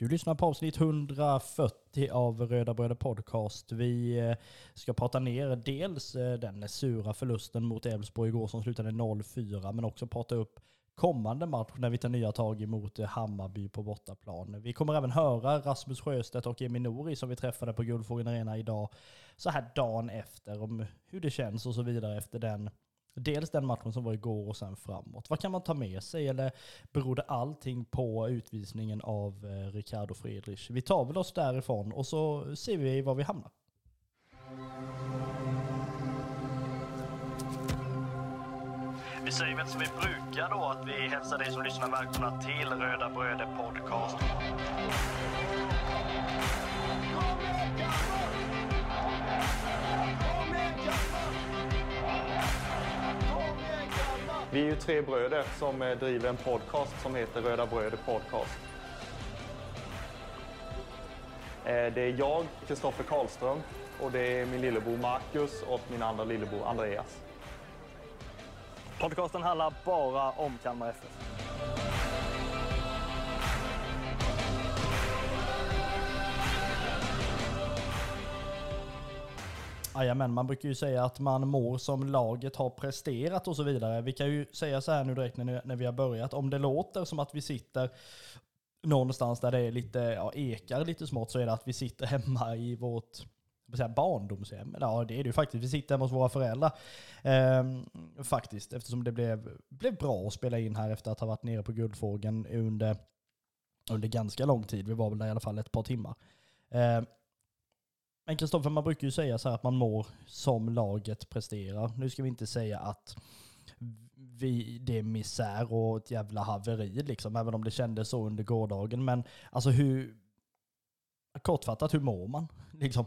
Du lyssnar på avsnitt 140 av Röda Bröder Podcast. Vi eh, ska prata ner dels eh, den sura förlusten mot Elfsborg igår som slutade 0-4, men också prata upp kommande match när vi tar nya tag emot eh, Hammarby på bortaplan. Vi kommer även höra Rasmus Sjöstedt och Emi Nouri som vi träffade på Guldfågeln Arena idag, så här dagen efter, om hur det känns och så vidare efter den Dels den matchen som var igår och sen framåt. Vad kan man ta med sig? Eller berodde allting på utvisningen av eh, Ricardo Friedrich? Vi tar väl oss därifrån och så ser vi var vi hamnar. Vi säger väl som vi brukar då att vi hälsar dig som lyssnar välkomna till Röda Bröder Podcast. Vi är ju tre bröder som eh, driver en podcast som heter Röda Bröder Podcast. Eh, det är jag, Kristoffer Karlström, och det är min lillebror Marcus och min andra lillebror Andreas. Podcasten handlar bara om Kalmar FF. Jajamän, man brukar ju säga att man mår som laget har presterat och så vidare. Vi kan ju säga så här nu direkt när, när vi har börjat, om det låter som att vi sitter någonstans där det är lite, ja, ekar lite smått så är det att vi sitter hemma i vårt säga, barndomshem. Ja, det är det ju faktiskt. Vi sitter hemma hos våra föräldrar. Ehm, faktiskt, eftersom det blev, blev bra att spela in här efter att ha varit nere på Guldfågeln under, under ganska lång tid. Vi var väl där i alla fall ett par timmar. Ehm, men Kristoffer, man brukar ju säga så här att man mår som laget presterar. Nu ska vi inte säga att vi, det är misär och ett jävla haveri liksom, även om det kändes så under gårdagen. Men alltså hur, kortfattat, hur mår man? Liksom?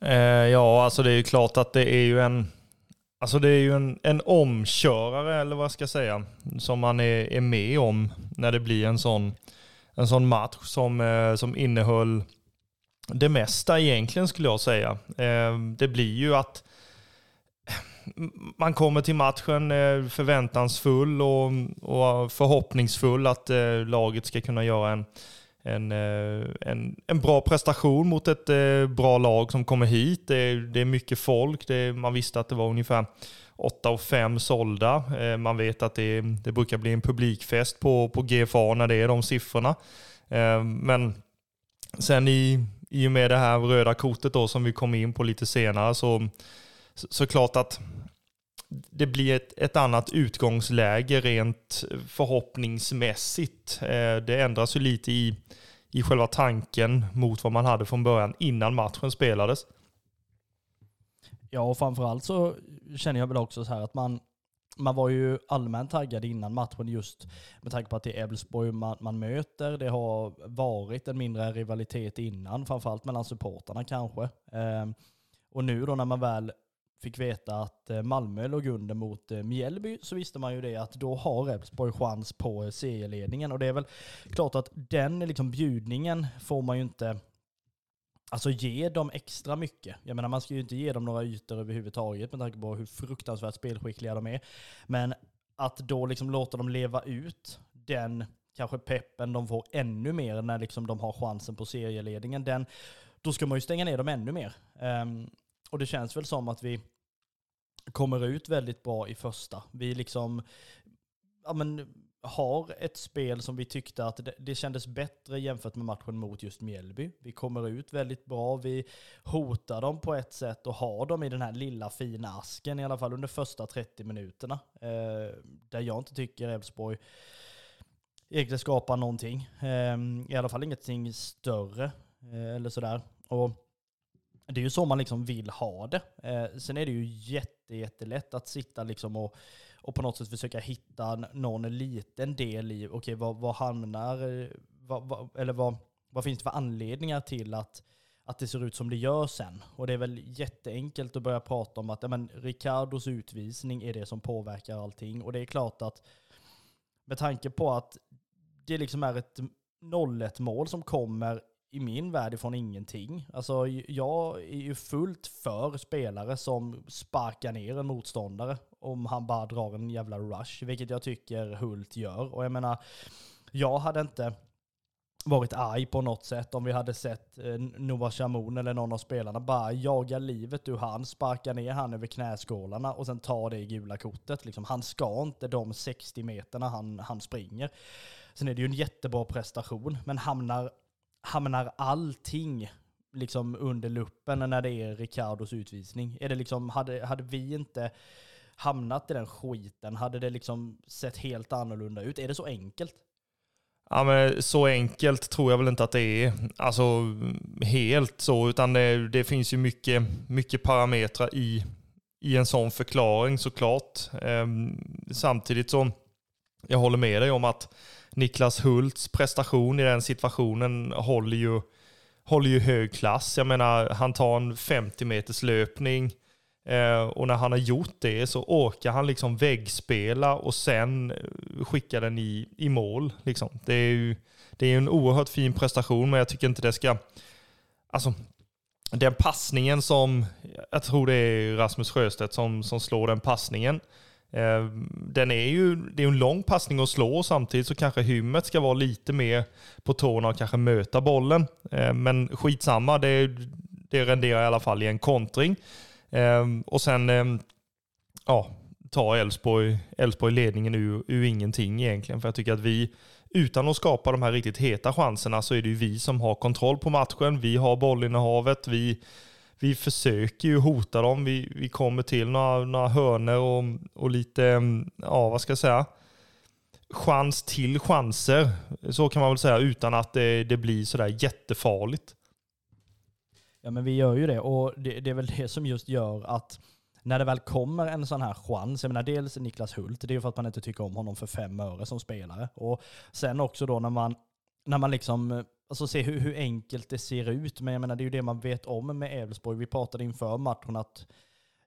Eh, ja, alltså det är ju klart att det är ju en, alltså det är ju en, en omkörare, eller vad ska jag säga, som man är, är med om när det blir en sån, en sån match som, eh, som innehöll det mesta egentligen skulle jag säga. Eh, det blir ju att man kommer till matchen eh, förväntansfull och, och förhoppningsfull att eh, laget ska kunna göra en, en, en, en bra prestation mot ett bra lag som kommer hit. Det är, det är mycket folk. Det, man visste att det var ungefär 8 och 5 sålda. Man vet att det, det brukar bli en publikfest på, på GFA när det är de siffrorna. Men sen i, i och med det här röda kortet då som vi kommer in på lite senare så såklart att det blir ett, ett annat utgångsläge rent förhoppningsmässigt. Eh, det ändras ju lite i, i själva tanken mot vad man hade från början innan matchen spelades. Ja, och framförallt så känner jag väl också så här att man, man var ju allmänt taggad innan matchen just med tanke på att det är Elfsborg man, man, möter. Det har varit en mindre rivalitet innan, framförallt mellan supportarna kanske. Eh, och nu då när man väl fick veta att eh, Malmö låg under mot eh, Mjällby så visste man ju det att då har Elfsborg chans på eh, serieledningen. Och det är väl klart att den liksom bjudningen får man ju inte Alltså ge dem extra mycket. Jag menar man ska ju inte ge dem några ytor överhuvudtaget med tanke på hur fruktansvärt spelskickliga de är. Men att då liksom låta dem leva ut den kanske peppen de får ännu mer när liksom de har chansen på serieledningen, den, då ska man ju stänga ner dem ännu mer. Um, och det känns väl som att vi kommer ut väldigt bra i första. Vi liksom, ja men har ett spel som vi tyckte att det, det kändes bättre jämfört med matchen mot just Mjällby. Vi kommer ut väldigt bra, vi hotar dem på ett sätt och har dem i den här lilla fina asken i alla fall under första 30 minuterna. Eh, där jag inte tycker Elfsborg egentligen skapar någonting. Eh, I alla fall ingenting större eh, eller sådär. Och det är ju så man liksom vill ha det. Eh, sen är det ju jätte, jättelätt att sitta liksom och och på något sätt försöka hitta någon liten del i, okej okay, vad, vad hamnar, vad, vad, eller vad, vad finns det för anledningar till att, att det ser ut som det gör sen? Och det är väl jätteenkelt att börja prata om att ja, men Ricardos utvisning är det som påverkar allting. Och det är klart att med tanke på att det liksom är ett 0-1 mål som kommer i min värld ifrån ingenting. Alltså jag är ju fullt för spelare som sparkar ner en motståndare om han bara drar en jävla rush, vilket jag tycker Hult gör. Och jag menar, jag hade inte varit arg på något sätt om vi hade sett eh, Shamoun eller någon av spelarna bara jaga livet ur han, sparka ner han över knäskålarna och sen ta det gula kortet. Liksom, han ska inte de 60 meterna han, han springer. Sen är det ju en jättebra prestation, men hamnar, hamnar allting liksom under luppen när det är Ricardos utvisning? Är det liksom, hade, hade vi inte hamnat i den skiten, hade det liksom sett helt annorlunda ut? Är det så enkelt? Ja, men så enkelt tror jag väl inte att det är. Alltså helt så, utan det, det finns ju mycket, mycket parametrar i, i en sån förklaring såklart. Ehm, samtidigt som jag håller med dig om att Niklas Hults prestation i den situationen håller ju, håller ju hög klass. Jag menar, han tar en 50 meters löpning Eh, och när han har gjort det så orkar han liksom väggspela och sen eh, skicka den i, i mål. Liksom. Det är ju det är en oerhört fin prestation, men jag tycker inte det ska... Alltså, den passningen som, jag tror det är Rasmus Sjöstedt som, som slår den passningen. Eh, den är ju, det är en lång passning att slå och samtidigt så kanske hymmet ska vara lite mer på tårna och kanske möta bollen. Men skitsamma, det, det renderar i alla fall i en kontring. Ehm, och sen ehm, ja, ta Elfsborg, ledningen ur, ur ingenting egentligen. För jag tycker att vi, utan att skapa de här riktigt heta chanserna, så är det ju vi som har kontroll på matchen. Vi har bollinnehavet. Vi, vi försöker ju hota dem. Vi, vi kommer till några, några hörner och, och lite, ehm, ja vad ska jag säga, chans till chanser. Så kan man väl säga utan att det, det blir sådär jättefarligt. Ja men vi gör ju det och det, det, är väl det som just gör att när det väl kommer en sån här chans, jag menar dels Niklas Hult, det är ju för att man inte tycker om honom för fem öre som spelare. Och sen också då när man, när man liksom, alltså ser hur, hur enkelt det ser ut, men jag menar det är ju det man vet om med Elfsborg. Vi pratade inför matchen att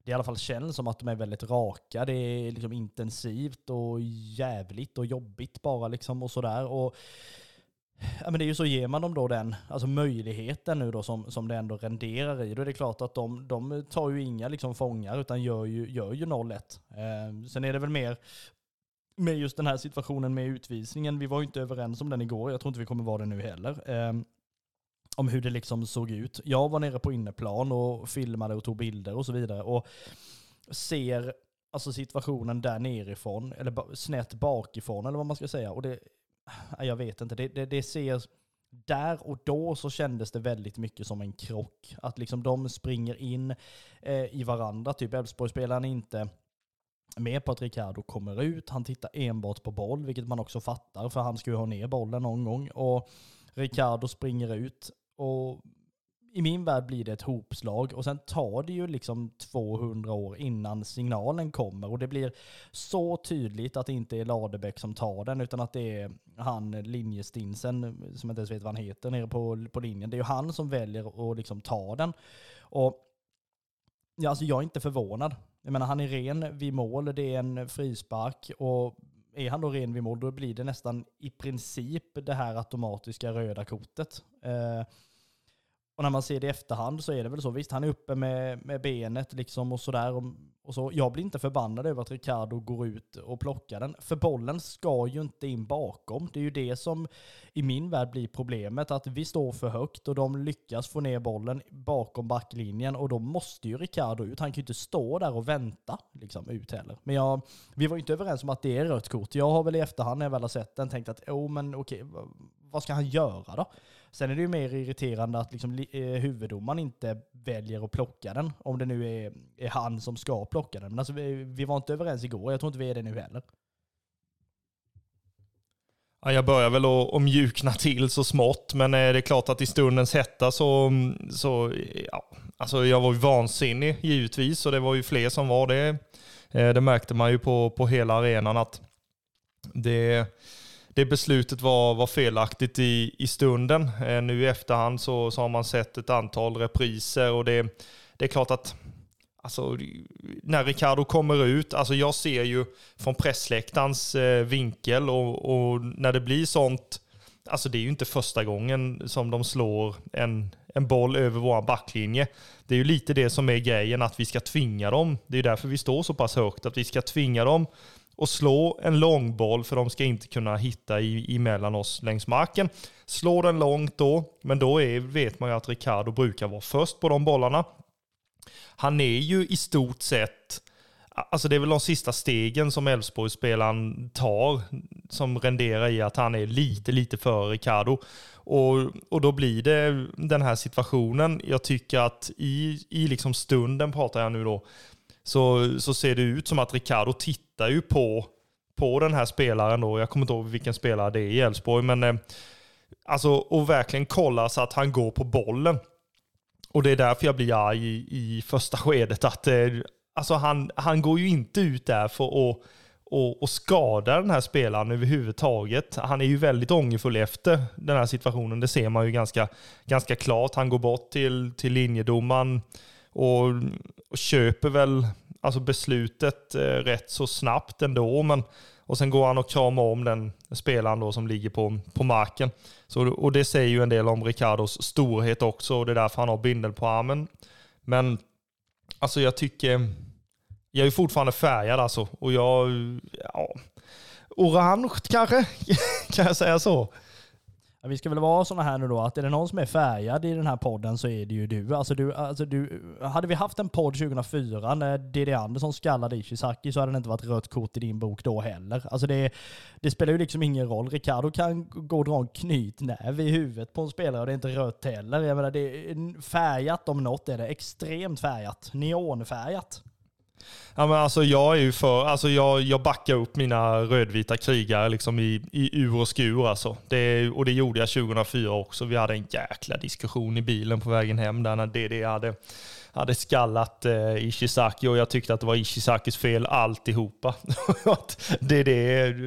det i alla fall känns som att de är väldigt raka. Det är liksom intensivt och jävligt och jobbigt bara liksom och sådär. Och Ja, men det är ju så, ger man dem då den alltså möjligheten nu då som, som det ändå renderar i, då är det klart att de, de tar ju inga liksom fångar utan gör ju, gör ju 0-1. Eh, sen är det väl mer med just den här situationen med utvisningen. Vi var ju inte överens om den igår, jag tror inte vi kommer vara det nu heller. Eh, om hur det liksom såg ut. Jag var nere på inneplan och filmade och tog bilder och så vidare. Och ser alltså situationen där nerifrån, eller snett bakifrån eller vad man ska säga. Och det jag vet inte, det, det, det ser, där och då så kändes det väldigt mycket som en krock. Att liksom de springer in eh, i varandra, typ Elfsborgsspelaren är inte med på att Ricardo kommer ut, han tittar enbart på boll, vilket man också fattar, för han ska ju ha ner bollen någon gång. Och Ricardo springer ut och i min värld blir det ett hopslag och sen tar det ju liksom 200 år innan signalen kommer och det blir så tydligt att det inte är Ladebäck som tar den utan att det är han linjestinsen, som jag inte ens vet vad han heter, nere på, på linjen. Det är ju han som väljer att liksom ta den. Och ja, alltså jag är inte förvånad. Jag menar han är ren vid mål, det är en frispark och är han då ren vid mål då blir det nästan i princip det här automatiska röda kortet. Eh, och när man ser det i efterhand så är det väl så. Visst, han är uppe med, med benet liksom och sådär. Och, och så. Jag blir inte förbannad över att Ricardo går ut och plockar den. För bollen ska ju inte in bakom. Det är ju det som i min värld blir problemet. Att vi står för högt och de lyckas få ner bollen bakom backlinjen. Och då måste ju Ricardo ut. Han kan ju inte stå där och vänta liksom, ut heller. Men jag, vi var ju inte överens om att det är rött kort. Jag har väl i efterhand när jag väl har sett den tänkt att, oh, men okej, vad ska han göra då? Sen är det ju mer irriterande att liksom, eh, huvuddomaren inte väljer att plocka den, om det nu är, är han som ska plocka den. Men alltså, vi, vi var inte överens igår, jag tror inte vi är det nu heller. Ja, jag börjar väl att, mjukna till så smått, men eh, det är klart att i stundens hetta så, mm, så ja, alltså jag var ju vansinnig givetvis och det var ju fler som var det. Eh, det märkte man ju på, på hela arenan att det, det beslutet var, var felaktigt i, i stunden. Eh, nu i efterhand så, så har man sett ett antal repriser och det, det är klart att Alltså, när Ricardo kommer ut, alltså jag ser ju från pressläktarens eh, vinkel och, och, när det blir sånt, alltså det är ju inte första gången som de slår en, en boll över vår backlinje. Det är ju lite det som är grejen, att vi ska tvinga dem. Det är därför vi står så pass högt, att vi ska tvinga dem och slå en långboll för de ska inte kunna hitta i, emellan oss längs marken. Slå den långt då, men då är, vet man ju att Ricardo brukar vara först på de bollarna. Han är ju i stort sett Alltså det är väl de sista stegen som Elfsborgsspelaren tar som renderar i att han är lite, lite före Ricardo. Och, och då blir det den här situationen. Jag tycker att i, i liksom stunden, pratar jag nu då, så, så ser det ut som att Ricardo tittar ju på, på den här spelaren då. Jag kommer inte ihåg vilken spelare det är i Elfsborg, men eh, alltså och verkligen kolla så att han går på bollen. Och det är därför jag blir arg i, i första skedet. Att, eh, alltså han, han går ju inte ut där för att och, och skada den här spelaren överhuvudtaget. Han är ju väldigt ångerfull efter den här situationen. Det ser man ju ganska, ganska klart. Han går bort till, till linjedomaren och, och köper väl alltså beslutet eh, rätt så snabbt ändå. Men, och sen går han och kramar om den spelaren då som ligger på, på marken. Så, och det säger ju en del om Ricardos storhet också och det är därför han har bindel på armen. Men alltså jag tycker jag är fortfarande färgad alltså. Och jag, ja, orange kanske, kan jag säga så. Vi ska väl vara sådana här nu då, att är det någon som är färgad i den här podden så är det ju du. Alltså du, alltså du hade vi haft en podd 2004 när Didi Andersson skallade Ishizaki så hade det inte varit rött kort i din bok då heller. Alltså det, det spelar ju liksom ingen roll. Ricardo kan gå och dra en knytnäve i huvudet på en spelare och det är inte rött heller. Jag menar, det är färgat om något är det. Extremt färgat. Neonfärgat. Ja, men alltså jag är ju för, alltså jag, jag backar upp mina rödvita krigare liksom i, i ur och skur alltså. Det, och det gjorde jag 2004 också. Vi hade en jäkla diskussion i bilen på vägen hem där när DD hade, hade skallat eh, Ishizaki och jag tyckte att det var Ishizakis fel alltihopa. att DD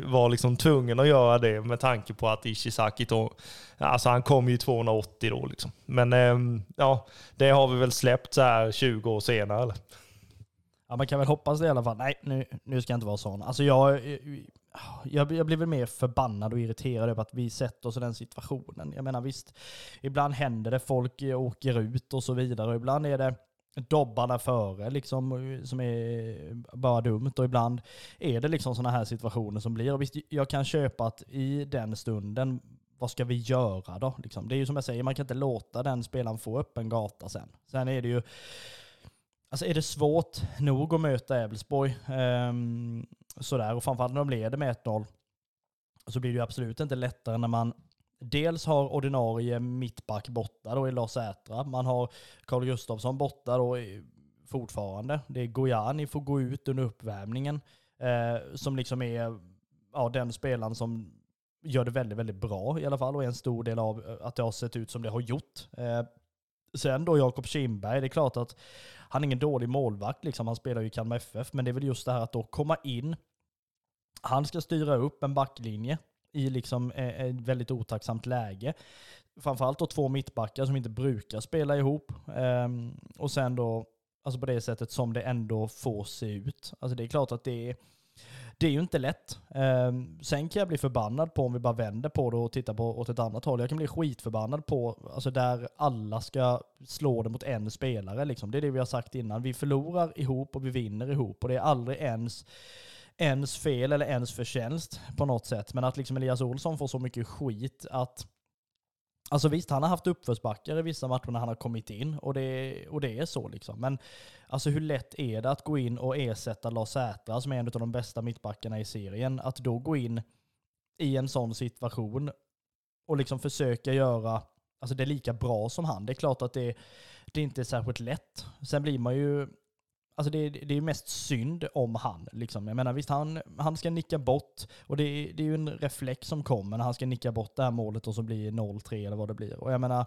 var liksom tvungen att göra det med tanke på att Ishizaki då, alltså han kom ju 280 då liksom. Men eh, ja, det har vi väl släppt så här 20 år senare. Eller? Ja, man kan väl hoppas det i alla fall. Nej, nu, nu ska jag inte vara sån. Alltså jag, jag, jag blir väl mer förbannad och irriterad över att vi sätter oss i den situationen. Jag menar visst, ibland händer det, folk åker ut och så vidare. Och ibland är det dobbarna före liksom, som är bara dumt. Och ibland är det liksom sådana här situationer som blir. Och visst, jag kan köpa att i den stunden, vad ska vi göra då? Liksom, det är ju som jag säger, man kan inte låta den spelaren få upp en gata sen. Sen är det ju Alltså är det svårt nog att möta Elfsborg, um, sådär, och framförallt när de leder med 1-0, så blir det ju absolut inte lättare när man dels har ordinarie mittback borta då i Lars Ätra. man har Carl Gustafsson borta då fortfarande. Det är Gojani får gå ut under uppvärmningen, eh, som liksom är ja, den spelaren som gör det väldigt, väldigt bra i alla fall och är en stor del av eh, att det har sett ut som det har gjort. Eh, sen då Jakob Kindberg, det är klart att han är ingen dålig målvakt, liksom. han spelar ju i Kalmar FF, men det är väl just det här att då komma in, han ska styra upp en backlinje i liksom ett väldigt otacksamt läge. Framförallt då två mittbackar som inte brukar spela ihop. Um, och sen då, alltså på det sättet som det ändå får se ut. Alltså det är klart att det är det är ju inte lätt. Ehm, sen kan jag bli förbannad på om vi bara vänder på det och tittar på åt ett annat håll. Jag kan bli skitförbannad på, alltså där alla ska slå det mot en spelare. Liksom. Det är det vi har sagt innan. Vi förlorar ihop och vi vinner ihop. Och det är aldrig ens ens fel eller ens förtjänst på något sätt. Men att liksom Elias Olsson får så mycket skit att Alltså visst, han har haft uppförsbackar i vissa matcher när han har kommit in och det, och det är så liksom. Men alltså hur lätt är det att gå in och ersätta Lars Sätra som är en av de bästa mittbackarna i serien? Att då gå in i en sån situation och liksom försöka göra alltså det är lika bra som han. Det är klart att det, det inte är särskilt lätt. Sen blir man ju Alltså det, det är mest synd om han. Liksom. Jag menar visst, han, han ska nicka bort, och det är, det är ju en reflex som kommer när han ska nicka bort det här målet och så blir 0-3 eller vad det blir. Och jag menar,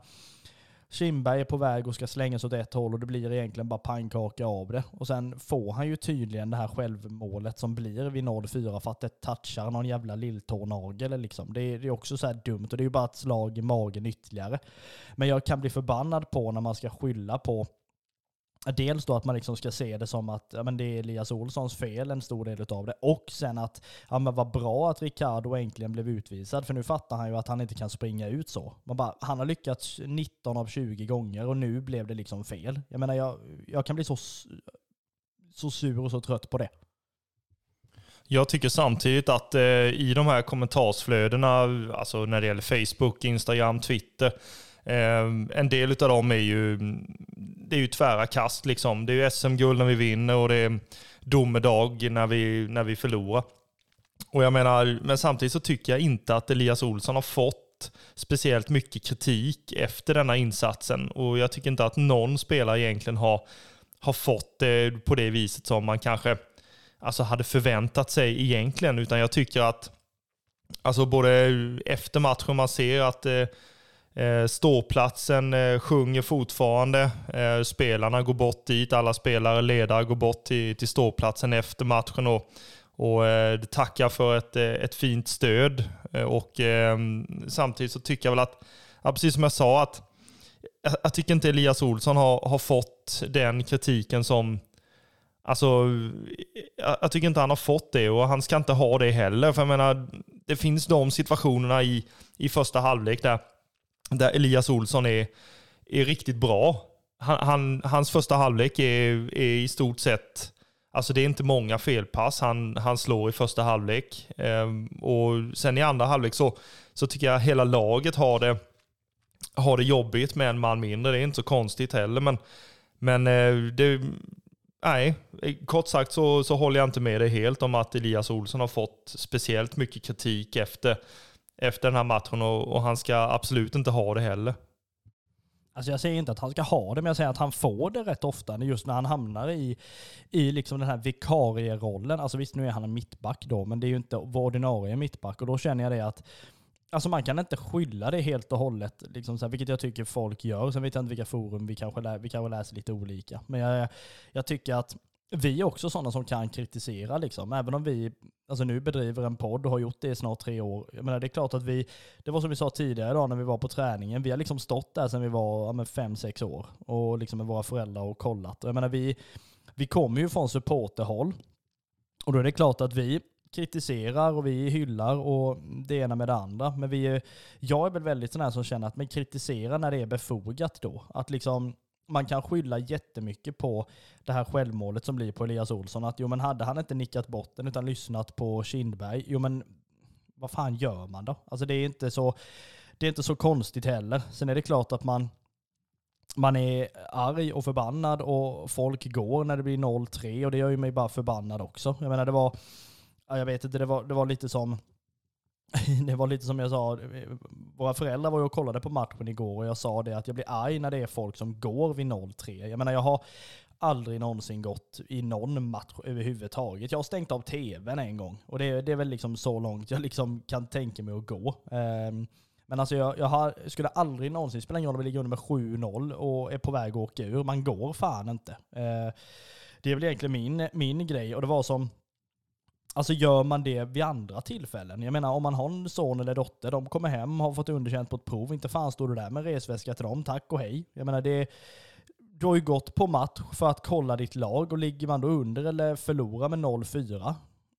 Kindberg är på väg och ska slängas åt ett håll och det blir egentligen bara pannkaka av det. Och sen får han ju tydligen det här självmålet som blir vid 0-4 för att det touchar någon jävla lilltånagel. Liksom. Det, är, det är också så här dumt och det är ju bara ett slag i magen ytterligare. Men jag kan bli förbannad på när man ska skylla på Dels då att man liksom ska se det som att ja, men det är Elias Olssons fel, en stor del av det. Och sen att ja, men vad bra att Ricardo äntligen blev utvisad, för nu fattar han ju att han inte kan springa ut så. Man bara, han har lyckats 19 av 20 gånger och nu blev det liksom fel. Jag menar, jag, jag kan bli så, så sur och så trött på det. Jag tycker samtidigt att eh, i de här kommentarsflödena, alltså när det gäller Facebook, Instagram, Twitter, Ehm, en del av dem är ju, det är ju tvära kast. Liksom. Det är ju SM-guld när vi vinner och det är domedag när vi, när vi förlorar. Och jag menar, men samtidigt så tycker jag inte att Elias Olsson har fått speciellt mycket kritik efter denna insatsen. Och jag tycker inte att någon spelare egentligen har, har fått det på det viset som man kanske alltså hade förväntat sig egentligen. Utan jag tycker att alltså både efter matchen man ser att eh, Eh, ståplatsen eh, sjunger fortfarande. Eh, spelarna går bort dit, alla spelare, ledare går bort till, till ståplatsen efter matchen och, och tackar för ett, ett fint stöd. Och ehm, samtidigt så tycker jag väl att, ja, precis som jag sa, att jag, jag tycker inte Elias Olsson har, har fått den kritiken som Alltså, jag tycker inte han har fått det och han ska inte ha det heller. För jag menar, det finns de situationerna i, i första halvlek där, där Elias Olsson är, är riktigt bra. Han, han, hans första halvlek är, är i stort sett, alltså det är inte många felpass han, han slår i första halvlek. Ehm, och sen i andra halvlek så, så tycker jag hela laget har det, har det jobbigt med en man mindre. Det är inte så konstigt heller. Men, men eh, det, Nej, kort sagt så, så håller jag inte med dig helt om att Elias Olsson har fått speciellt mycket kritik efter, efter den här matchen och, och han ska absolut inte ha det heller. Alltså jag säger inte att han ska ha det, men jag säger att han får det rätt ofta just när han hamnar i, i liksom den här vikarierollen. Alltså visst, nu är han en mittback då, men det är ju inte ordinarie mittback. Och då känner jag det att Alltså man kan inte skylla det helt och hållet, liksom så här, vilket jag tycker folk gör. Sen vet jag inte vilka forum, vi kanske, lä vi kanske läser lite olika. Men jag, jag tycker att vi är också sådana som kan kritisera, liksom. även om vi alltså nu bedriver en podd och har gjort det i snart tre år. Jag menar, det är klart att vi, det var som vi sa tidigare idag när vi var på träningen, vi har liksom stått där sedan vi var ja, fem, sex år och liksom med våra föräldrar och kollat. Jag menar, vi, vi kommer ju från supporterhåll och då är det klart att vi kritiserar och vi hyllar och det ena med det andra. Men vi, jag är väl väldigt sån här som känner att man kritiserar när det är befogat då. Att liksom man kan skylla jättemycket på det här självmålet som blir på Elias Olsson. Att jo men hade han inte nickat bort den utan lyssnat på Kindberg, jo men vad fan gör man då? Alltså det är inte så, det är inte så konstigt heller. Sen är det klart att man, man är arg och förbannad och folk går när det blir 0-3 och det gör ju mig bara förbannad också. Jag menar det var jag vet inte, det var, det var lite som det var lite som jag sa, våra föräldrar var ju och kollade på matchen igår och jag sa det att jag blir arg när det är folk som går vid 0-3. Jag menar jag har aldrig någonsin gått i någon match överhuvudtaget. Jag har stängt av tvn en gång och det, det är väl liksom så långt jag liksom kan tänka mig att gå. Um, men alltså jag, jag har, skulle aldrig någonsin, spela ingen roll om vi ligger under med 7-0 och är på väg att åka ur, man går fan inte. Uh, det är väl egentligen min, min grej och det var som Alltså gör man det vid andra tillfällen? Jag menar om man har en son eller dotter, de kommer hem, har fått underkänt på ett prov, inte fan står du där med resväska till dem, tack och hej. Jag menar det, du har ju gått på match för att kolla ditt lag och ligger man då under eller förlorar med 0-4,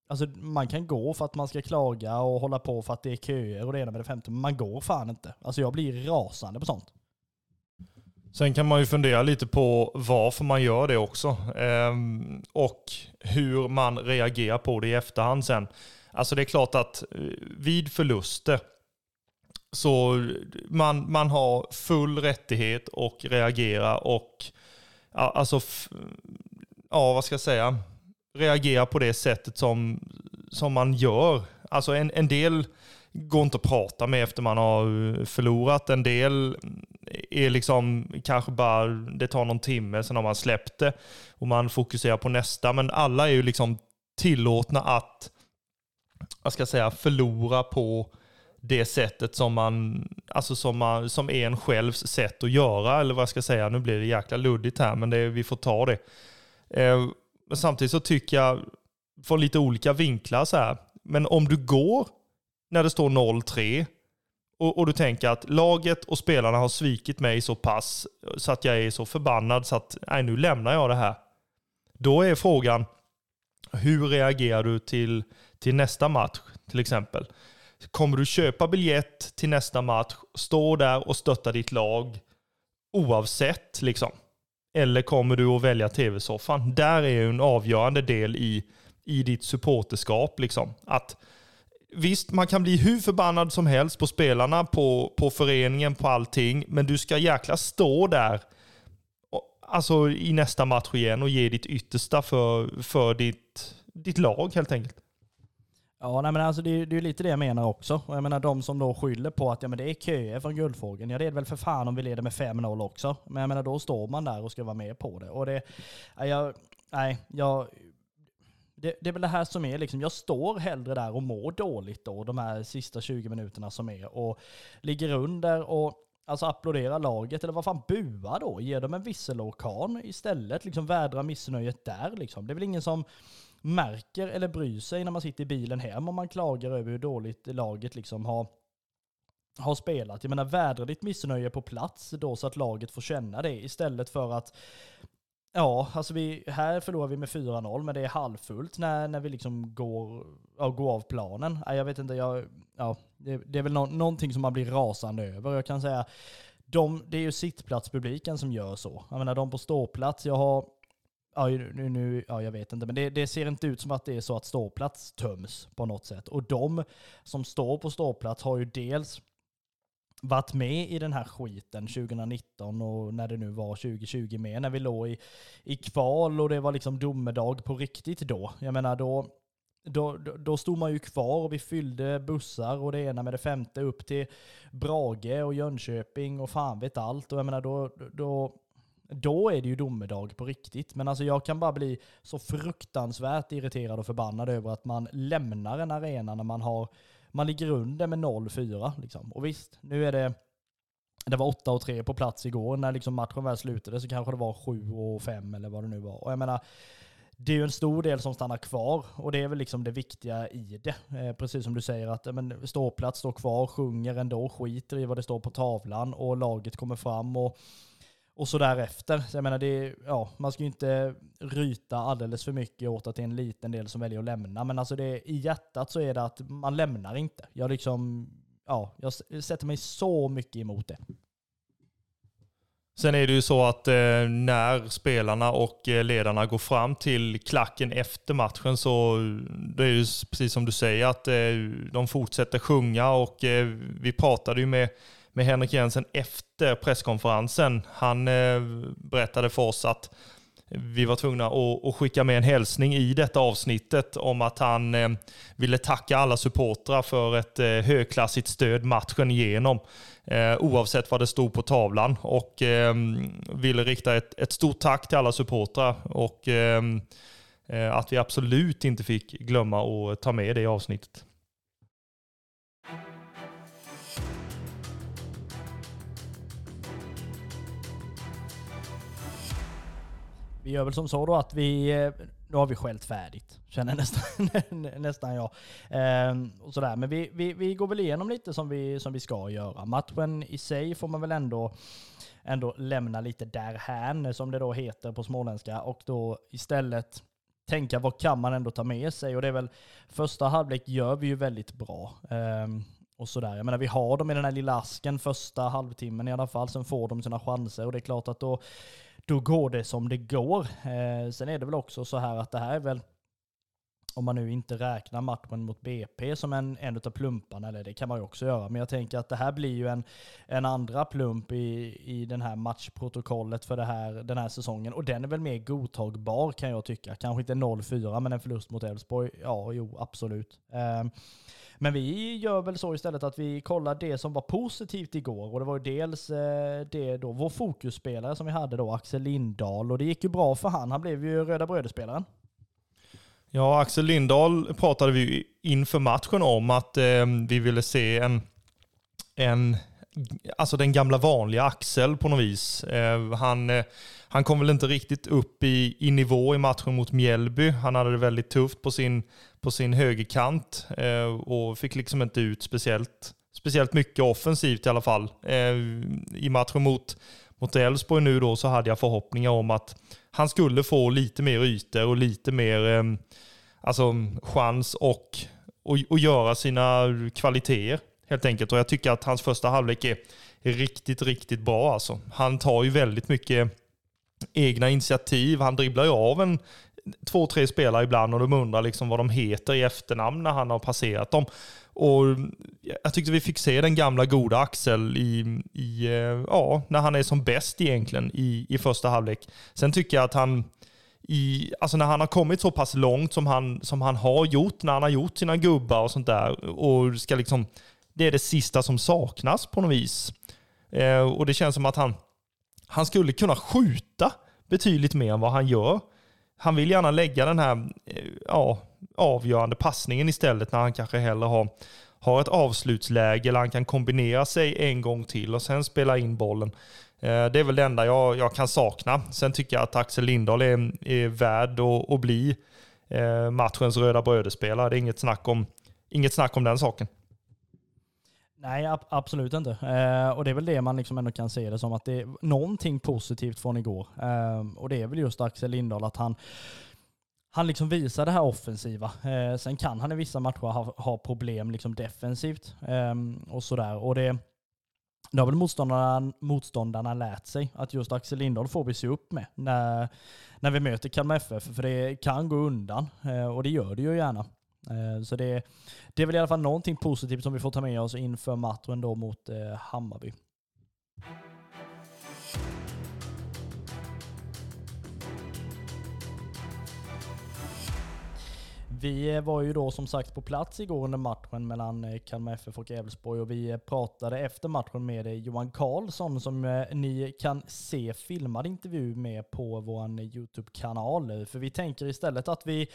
Alltså man kan gå för att man ska klaga och hålla på för att det är köer och det ena med det femte, men man går fan inte. Alltså jag blir rasande på sånt. Sen kan man ju fundera lite på varför man gör det också. Ehm, och hur man reagerar på det i efterhand sen. Alltså det är klart att eh, vid förluster så man, man har full rättighet att reagera och alltså, ja vad ska jag säga, reagera på det sättet som, som man gör. Alltså en, en del går inte att prata med efter man har eh, förlorat. En del är liksom kanske bara, det tar någon timme, sen har man släppt det och man fokuserar på nästa. Men alla är ju liksom tillåtna att, vad ska jag säga, förlora på det sättet som man, alltså som, man, som är en självs sätt att göra, eller vad jag ska säga, nu blir det jäkla luddigt här, men det, vi får ta det. Eh, men samtidigt så tycker jag, från lite olika vinklar så här, men om du går när det står 0-3 och, och, du tänker att laget och spelarna har svikit mig så pass så att jag är så förbannad så att nej, nu lämnar jag det här. Då är frågan, hur reagerar du till, till nästa match till exempel? Kommer du köpa biljett till nästa match, stå där och stötta ditt lag oavsett liksom? Eller kommer du att välja tv-soffan? Där är ju en avgörande del i, i ditt supporterskap. Liksom. Att Visst, man kan bli hur förbannad som helst på spelarna, på, på föreningen, på allting. Men du ska jäkla stå där alltså, i nästa match igen och ge ditt yttersta för, för ditt, ditt lag helt enkelt. Ja, nej, men alltså det, är, det är lite det jag menar också. Och jag menar de som då skyller på att ja, men det är köer från Guldfågeln. Ja, det är det väl för fan om vi leder med 5-0 också. Men jag menar då står man där och ska vara med på det. Och det, jag, nej, jag, det, det, är väl det här som är liksom, jag står hellre där och mår dåligt då, de här sista 20 minuterna som är, och ligger under och alltså applådera laget, eller vad fan, bua då, ge dem en visselorkan istället, liksom vädra missnöjet där liksom. Det är väl ingen som märker eller bryr sig när man sitter i bilen hem om man klagar över hur dåligt laget liksom har har spelat. Jag menar, vädra ditt missnöje på plats då så att laget får känna det istället för att Ja, alltså vi, här förlorar vi med 4-0, men det är halvfullt när, när vi liksom går, ja, går av planen. Jag vet inte, jag, ja, det, det är väl no någonting som man blir rasande över. Jag kan säga, de, det är ju sittplatspubliken som gör så. Jag menar, de på ståplats, jag har Ja, nu, nu, ja, jag vet inte, men det, det, ser inte ut som att det är så att ståplats töms på något sätt. Och de som står på ståplats har ju dels varit med i den här skiten 2019 och när det nu var 2020 med, när vi låg i, i kval och det var liksom domedag på riktigt då. Jag menar då, då, då stod man ju kvar och vi fyllde bussar och det ena med det femte upp till Brage och Jönköping och fan vet allt. Och jag menar då, då, då är det ju domedag på riktigt. Men alltså jag kan bara bli så fruktansvärt irriterad och förbannad över att man lämnar en arena när man har man ligger under med 0-4. Liksom. Och visst, nu är det det var 8 och 3 på plats igår. När liksom matchen väl slutade så kanske det var 7 och 5 eller vad det nu var. Och jag menar, det är ju en stor del som stannar kvar och det är väl liksom det viktiga i det. Eh, precis som du säger att men, ståplats står kvar, sjunger ändå, skiter i vad det står på tavlan och laget kommer fram och och så därefter. Så jag menar, det, ja, man ska ju inte ryta alldeles för mycket åt att det är en liten del som väljer att lämna. Men alltså det, i hjärtat så är det att man lämnar inte. Jag liksom, ja, jag sätter mig så mycket emot det. Sen är det ju så att eh, när spelarna och eh, ledarna går fram till klacken efter matchen så det är ju precis som du säger att eh, de fortsätter sjunga och eh, vi pratade ju med med Henrik Jensen efter presskonferensen. Han eh, berättade för oss att vi var tvungna att, skicka med en hälsning i detta avsnittet om att han eh, ville tacka alla supportrar för ett eh, högklassigt stöd matchen igenom. oavsett vad det stod på tavlan. Och ville rikta ett stort tack till alla supportrar. Och att vi absolut inte fick glömma att ta med det i avsnittet. Vi gör väl som så då att vi, eh, nu har vi skällt färdigt, känner nästan, nästan jag. Ehm, och sådär. Men vi, vi, vi går väl igenom lite som vi, som vi ska göra. Matchen i sig får man väl ändå, ändå lämna lite därhän, som det då heter på småländska, och då istället tänka vad kan man ändå ta med sig? Och det är väl, första halvlek gör vi ju väldigt bra. Ehm, och sådär. Jag menar, vi har dem i den här lilla asken första halvtimmen i alla fall, sen får de sina chanser och det är klart att då då går det som det går. Eh, sen är det väl också så här att det här är väl, om man nu inte räknar matchen mot BP som en, en av plumparna, eller det kan man ju också göra, men jag tänker att det här blir ju en, en andra plump i, i den här matchprotokollet för det här, den här säsongen. Och den är väl mer godtagbar kan jag tycka. Kanske inte 0-4, men en förlust mot Elfsborg, ja, jo, absolut. Eh, men vi gör väl så istället att vi kollar det som var positivt igår. Och det var ju dels eh, det då, vår fokusspelare som vi hade då, Axel Lindahl. Och det gick ju bra för han. Han blev ju Röda Bröderspelaren. Ja, Axel Lindahl pratade vi inför matchen om att eh, vi ville se en, en, alltså den gamla vanliga Axel på något vis. Eh, han, eh, han kom väl inte riktigt upp i, i nivå i matchen mot Mjällby. Han hade det väldigt tufft på sin på sin högerkant eh, och fick liksom inte ut speciellt, speciellt mycket offensivt i alla fall. Eh, I matchen mot, mot Elfsborg nu då så hade jag förhoppningar om att han skulle få lite mer ytor och lite mer eh, alltså, chans och, och, och göra sina kvaliteter helt enkelt. Och jag tycker att hans första halvlek är, är riktigt, riktigt bra alltså. Han tar ju väldigt mycket egna initiativ. Han dribblar ju av en, två, tre spelare ibland och de undrar liksom vad de heter i efternamn när han har passerat dem. Och jag tyckte vi fick se den gamla goda Axel i, i eh, ja, när han är som bäst egentligen i, i första halvlek. Sen tycker jag att han, i, alltså när han har kommit så pass långt som han, som han har gjort, när han har gjort sina gubbar och sånt där, och ska liksom, det är det sista som saknas på något vis. Eh, och det känns som att han, han skulle kunna skjuta betydligt mer än vad han gör. Han vill gärna lägga den här eh, ja, avgörande passningen istället när han kanske hellre har, har ett avslutsläge eller han kan kombinera sig en gång till och sen spela in bollen. Eh, det är väl det enda jag, jag kan sakna. Sen tycker jag att Axel Lindahl är, är värd att, att bli eh, matchens röda brödespelare. Det är inget snack om, inget snack om den saken. Nej, ab absolut inte. Eh, och det är väl det man liksom ändå kan se det som, att det är någonting positivt från igår. Eh, och det är väl just Axel Lindahl, att han, han liksom visar det här offensiva. Eh, sen kan han i vissa matcher ha, ha problem liksom defensivt eh, och sådär. Och det, det har väl motståndarna, motståndarna lärt sig, att just Axel Lindahl får vi se upp med när, när vi möter Kalmar FF, för det kan gå undan. Eh, och det gör det ju gärna. Eh, så det, det är väl i alla fall någonting positivt som vi får ta med oss inför matchen då mot eh, Hammarby. Vi var ju då som sagt på plats igår under matchen mellan eh, Kalmar FF och Elfsborg och vi eh, pratade efter matchen med eh, Johan Karlsson som ni kan se filmad intervju med på vår YouTube-kanal. För vi tänker istället att vi,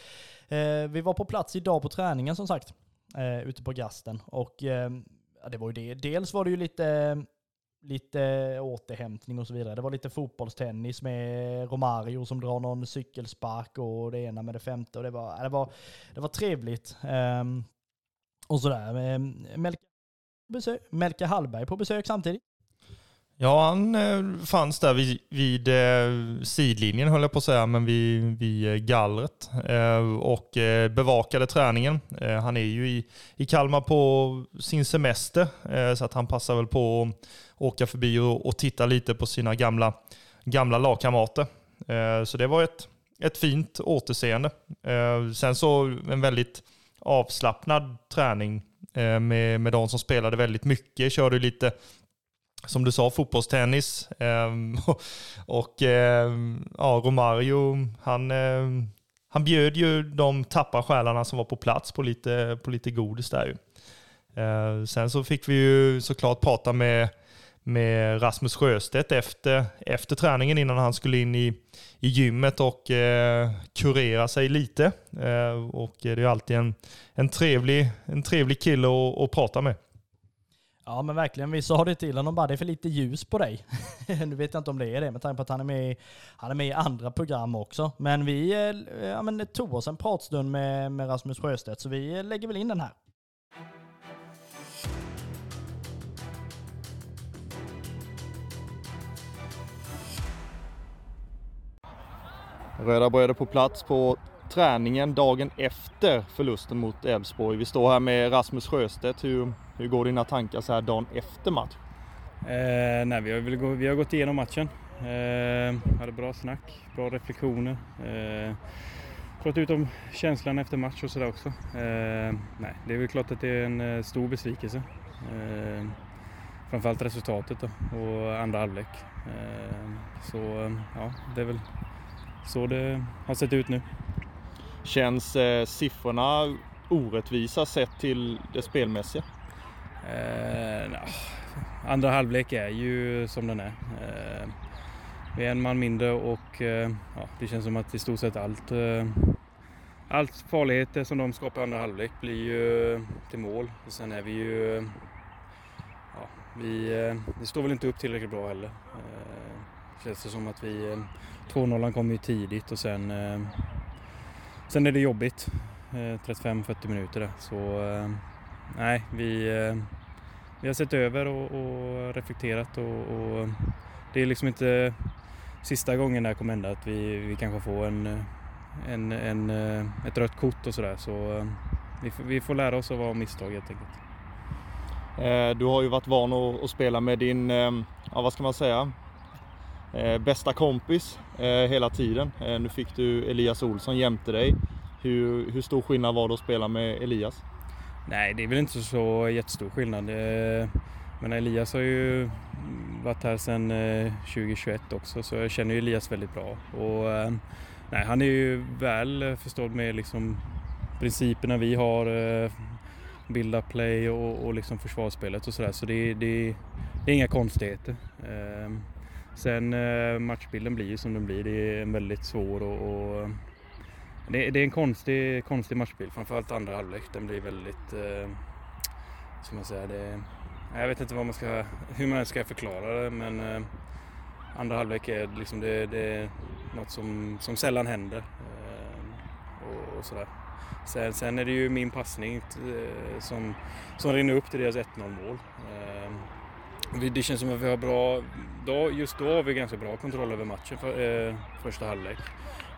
vi var på plats idag på träningen som sagt, ute på gasten. Och det var ju det. Dels var det ju lite lite återhämtning och så vidare. Det var lite fotbollstennis med Romario som drar någon cykelspark och det ena med det femte. Och det, var, det, var, det var trevligt. Um, och sådär. Ehm, Melke, Melke Hallberg på besök samtidigt. Ja, han eh, fanns där vid, vid eh, sidlinjen höll jag på att säga, men vid, vid eh, gallret och bevakade träningen. Han är ju i, i Kalmar på sin semester, så att han passar väl på att åka förbi och, och titta lite på sina gamla, gamla lagkamrater. Eh, så det var ett, ett fint återseende. Eh, sen så en väldigt avslappnad träning eh, med, med de som spelade väldigt mycket. Körde lite som du sa, fotbollstennis. Och ehm, ja, Romario, han, han bjöd ju de tappa själarna som var på plats på lite, på lite godis där ju. Sen så fick vi ju såklart prata med, med Rasmus Sjöstedt efter, efter träningen innan han skulle in i, i gymmet och eh, kurera sig lite. Eh, och det är alltid en, en, trevlig, en trevlig kille att, att prata med. Ja men verkligen, vi sa det till honom bara, det är för lite ljus på dig. nu vet jag inte om det är det med tanke på att han är med, i, han är med i andra program också. Men vi eh, ja, men, tog oss en pratstund med, med Rasmus Sjöstedt, så vi eh, lägger väl in den här. Röda bröder på plats på träningen dagen efter förlusten mot Elfsborg. Vi står här med Rasmus Sjöstedt. Hur, hur går dina tankar så här dagen efter match? Eh, nej, vi, har gå, vi har gått igenom matchen. Eh, hade bra snack, bra reflektioner. Eh, pratat ut om känslan efter match och sådär också. Eh, nej, det är väl klart att det är en eh, stor besvikelse. Eh, framförallt resultatet då, och andra halvlek. Eh, så eh, ja, det är väl så det har sett ut nu. Känns eh, siffrorna orättvisa sett till det spelmässiga? Eh, no. Andra halvlek är ju som den är. Eh, vi är en man mindre och eh, ja, det känns som att i stort sett allt, eh, allt farligheter som de skapar i andra halvlek blir ju till mål. Och sen är vi ju... Ja, vi, eh, det står väl inte upp tillräckligt bra heller. Eh, känns det som att vi... 2-0 kom ju tidigt och sen eh, Sen är det jobbigt. Eh, 35-40 minuter där. Så eh, nej, vi, eh, vi har sett över och, och reflekterat och, och, det är liksom inte sista gången det här kommer hända att vi, vi kanske får en, en, en, eh, ett rött kort och sådär. Så eh, vi, vi får lära oss av våra misstag helt enkelt. Du har ju varit van att, att spela med din, ja vad ska man säga, Eh, bästa kompis eh, hela tiden. Eh, nu fick du Elias Olsson jämte dig. Hur, hur stor skillnad var det att spela med Elias? Nej, det är väl inte så jättestor skillnad. Men Elias har ju varit här sedan 2021 också så jag känner ju Elias väldigt bra. Och, nej, han är ju väl förstådd med liksom principerna vi har, bilda play och, och liksom försvarsspelet och sådär. Så det, det, det, är inga konstigheter. Sen eh, matchbilden blir ju som den blir. Det är en väldigt svår och, och det, det, är en konstig, konstig matchbild, framförallt andra halvlek. Den blir väldigt, eh, ska man säga, det, jag vet inte vad man ska, hur man ska förklara det men eh, andra halvlek är liksom det, det är något som, som sällan händer. Eh, och, och sådär. Sen, sen, är det ju min passning eh, som, som rinner upp till deras 1-0 mål. Eh, det känns som att vi har bra, då, just då har vi ganska bra kontroll över matchen för, eh, första halvlek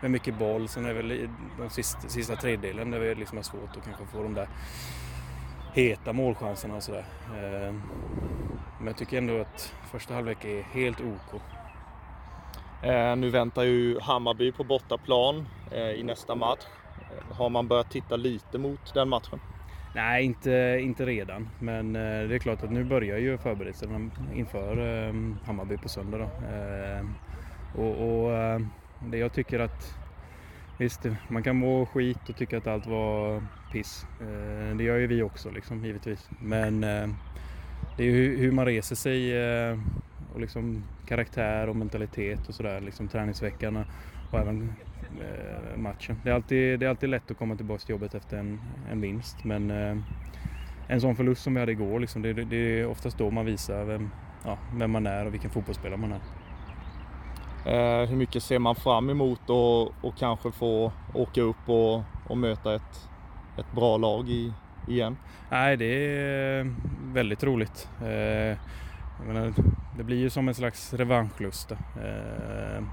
med mycket boll. Sen är det väl de sista, sista tredjedelen där vi liksom har svårt att kanske få de där heta målchanserna och sådär. Eh, men jag tycker ändå att första halvlek är helt OK. Eh, nu väntar ju Hammarby på bortaplan eh, i nästa match. Har man börjat titta lite mot den matchen? Nej, inte, inte redan. Men eh, det är klart att nu börjar ju förberedelserna inför eh, Hammarby på söndag. Då. Eh, och, och det jag tycker att Visst, man kan må skit och tycka att allt var piss. Eh, det gör ju vi också liksom, givetvis. Men eh, det är ju hur man reser sig eh, och liksom karaktär och mentalitet och sådär, liksom träningsveckan och även matchen. Det är, alltid, det är alltid lätt att komma tillbaka till jobbet efter en, en vinst men en sån förlust som vi hade igår, liksom, det, det är oftast då man visar vem, ja, vem man är och vilken fotbollsspelare man är. Eh, hur mycket ser man fram emot och, och kanske få åka upp och, och möta ett, ett bra lag i, igen? Nej, det är väldigt roligt. Eh, menar, det blir ju som en slags revanschlust. Eh,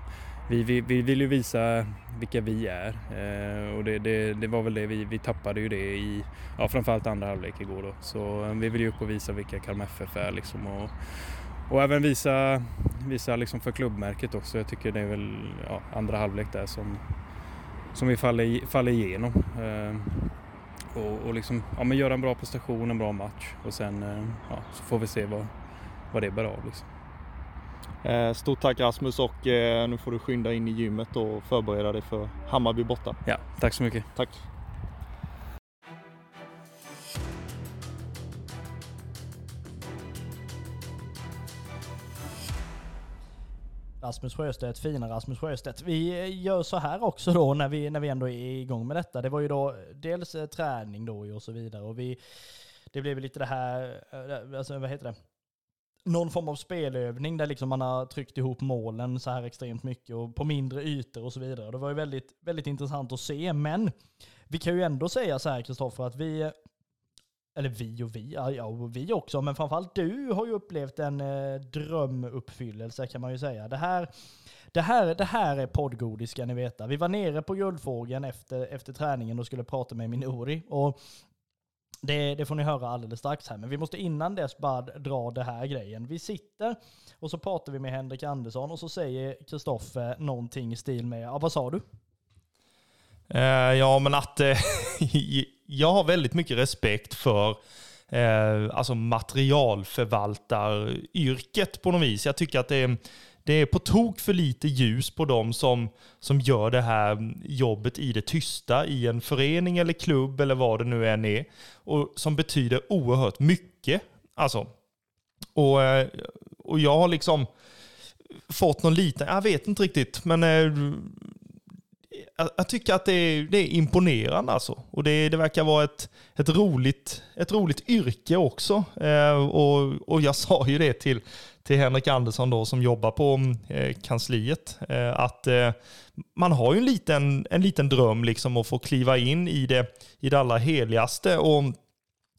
vi, vi, vi, vill ju visa vilka vi är eh, och det, det, det, var väl det vi, vi tappade ju det i ja, framförallt andra halvlek igår då. Så eh, vi vill ju upp och visa vilka Kalmar FF är liksom och, och även visa, visa liksom för klubbmärket också. Jag tycker det är väl ja, andra halvlek där som, som vi faller, faller igenom. Eh, och, och liksom, ja, men göra en bra prestation, en bra match och sen eh, ja, så får vi se vad, vad det bär av. Liksom. Eh, stort tack Rasmus och eh, nu får du skynda in i gymmet och förbereda dig för Hammarby borta. Ja, tack så mycket. Tack. Rasmus Sjöstedt, fina Rasmus Sjöstedt. Vi gör så här också då när vi, när vi ändå är igång med detta. Det var ju då dels eh, träning då och så vidare. Och vi, det blev lite det här, eh, alltså vad heter det? Någon form av spelövning där liksom man har tryckt ihop målen så här extremt mycket och på mindre ytor och så vidare. Det var ju väldigt, väldigt intressant att se. Men vi kan ju ändå säga så här Kristoffer att vi eller vi och vi, ja och vi också, men framförallt du har ju upplevt en eh, drömuppfyllelse kan man ju säga. Det här, det här, det här är poddgodis ska ni veta. Vi var nere på Guldfågeln efter, efter träningen och skulle prata med Minori. Och det, det, får ni höra alldeles strax här, men vi måste innan dess bara dra det här grejen. Vi sitter och så pratar vi med Henrik Andersson och så säger Kristoffer någonting i stil med, ja vad sa du? Uh, ja, men att uh, jag har väldigt mycket respekt för uh, alltså materialförvaltaryrket på något vis. Jag tycker att det är, det är på tok för lite ljus på dem som, som gör det här jobbet i det tysta i en förening eller klubb eller vad det nu än är. Och som betyder oerhört mycket. Alltså, och, eh, och jag har liksom fått någon liten, jag vet inte riktigt, men eh, jag, tycker att det är, det är imponerande alltså. Och det, det verkar vara ett, ett, roligt, ett roligt yrke också. Eh, och, och jag sa ju det till, till Henrik Andersson då som jobbar på eh, kansliet. Eh, att eh, man har ju en liten, en liten dröm liksom att få kliva in i det, i det allra heligaste och,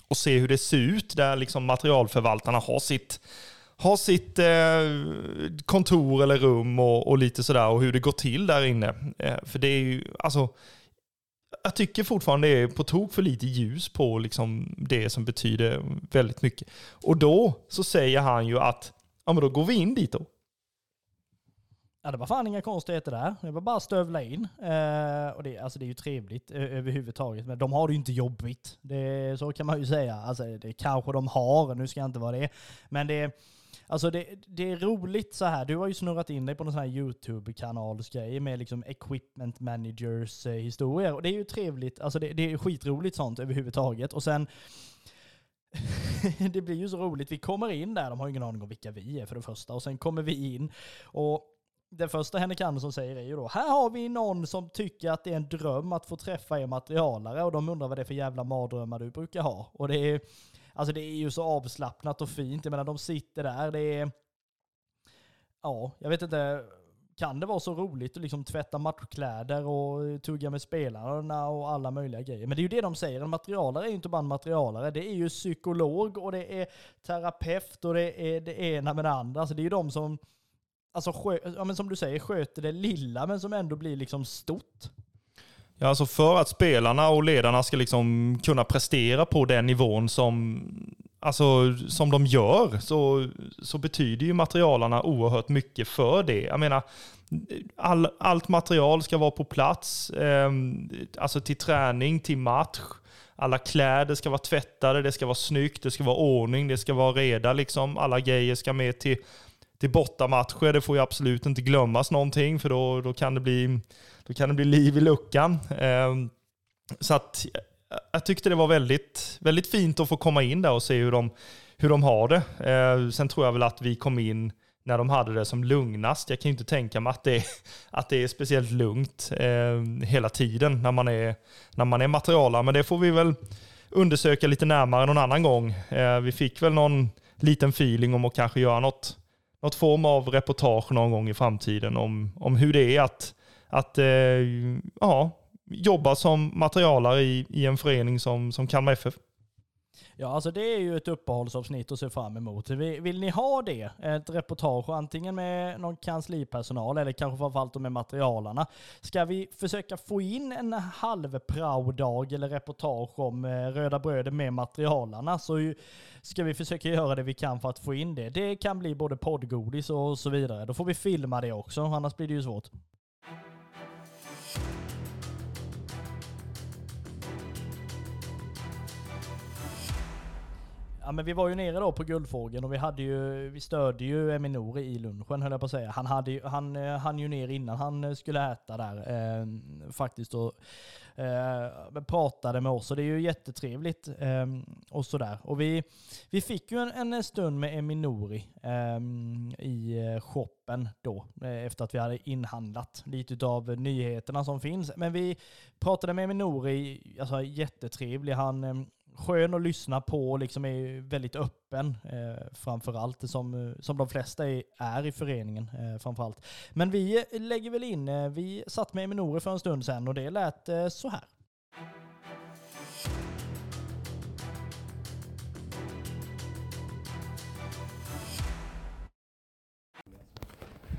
och se hur det ser ut där liksom materialförvaltarna har sitt har sitt eh, kontor eller rum och, och, lite sådär och hur det går till där inne. Eh, för det är ju, alltså, jag tycker fortfarande det är på tok för lite ljus på liksom det som betyder väldigt mycket. Och då så säger han ju att, ja men då går vi in dit då. Ja, det var fan inga konstigheter där. Det var bara att stövla in. Eh, och det, alltså det är ju trevligt eh, överhuvudtaget. Men de har det ju inte jobbigt. Det, så kan man ju säga. Alltså det kanske de har, nu ska jag inte vara det. Men det, alltså det, det är roligt så här. Du har ju snurrat in dig på någon sån här YouTube-kanalsgrej med liksom equipment managers eh, historier. Och det är ju trevligt. Alltså det, det är skitroligt sånt överhuvudtaget. Och sen det blir ju så roligt. Vi kommer in där, de har ju ingen aning om vilka vi är för det första. Och sen kommer vi in och det första Henrik Andersson säger är ju då, här har vi någon som tycker att det är en dröm att få träffa er materialare och de undrar vad det är för jävla mardrömmar du brukar ha. Och det är, alltså det är ju så avslappnat och fint. Jag menar, de sitter där, det är, ja, jag vet inte, kan det vara så roligt att liksom tvätta matchkläder och tugga med spelarna och alla möjliga grejer. Men det är ju det de säger, en materialare är ju inte bara en materialare, det är ju psykolog och det är terapeut och det är det ena med det andra. Alltså det är ju de som, alltså ja, men som du säger, sköter det lilla men som ändå blir liksom stort. Ja, alltså för att spelarna och ledarna ska liksom kunna prestera på den nivån som, alltså, som de gör så, så betyder ju materialarna oerhört mycket för det. Jag menar, all, allt material ska vara på plats, eh, alltså till träning, till match. Alla kläder ska vara tvättade, det ska vara snyggt, det ska vara ordning, det ska vara reda. Liksom. Alla grejer ska med till, till bortamatcher. Det får ju absolut inte glömmas någonting för då, då, kan, det bli, då kan det bli liv i luckan. Ehm, så att jag tyckte det var väldigt, väldigt fint att få komma in där och se hur de, hur de har det. Eh, sen tror jag väl att vi kom in när de hade det som lugnast. Jag kan ju inte tänka mig att det är, att det är speciellt lugnt eh, hela tiden när man är, när man är materialare. Men det får vi väl undersöka lite närmare någon annan gång. Eh, vi fick väl någon liten feeling om att kanske göra något, något form av reportage någon gång i framtiden om, om hur det är att, att eh, ja, jobba som materialare i, i en förening som, som Kalmar FF. Ja, alltså det är ju ett uppehållsavsnitt att se fram emot. Vill, vill ni ha det? Ett reportage antingen med någon kanslipersonal eller kanske framförallt med materialarna. Ska vi försöka få in en halv dag eller reportage om eh, röda bröder med materialarna så ska vi försöka göra det vi kan för att få in det. Det kan bli både poddgodis och så vidare. Då får vi filma det också, annars blir det ju svårt. Ja, men vi var ju nere då på Guldfågeln och vi, hade ju, vi stödde ju Eminori i lunchen höll jag på att säga. Han, hade ju, han eh, hann ju ner innan han eh, skulle äta där eh, faktiskt och eh, pratade med oss och det är ju jättetrevligt eh, och sådär. Och vi, vi fick ju en, en stund med Eminori eh, i eh, shoppen då efter att vi hade inhandlat lite av nyheterna som finns. Men vi pratade med Eminori, alltså jättetrevlig. Han skön att lyssna på och liksom är väldigt öppen eh, framförallt som, eh, som de flesta är, är i föreningen eh, framförallt. Men vi eh, lägger väl in, eh, vi satt med Eminore för en stund sedan och det lät eh, så här.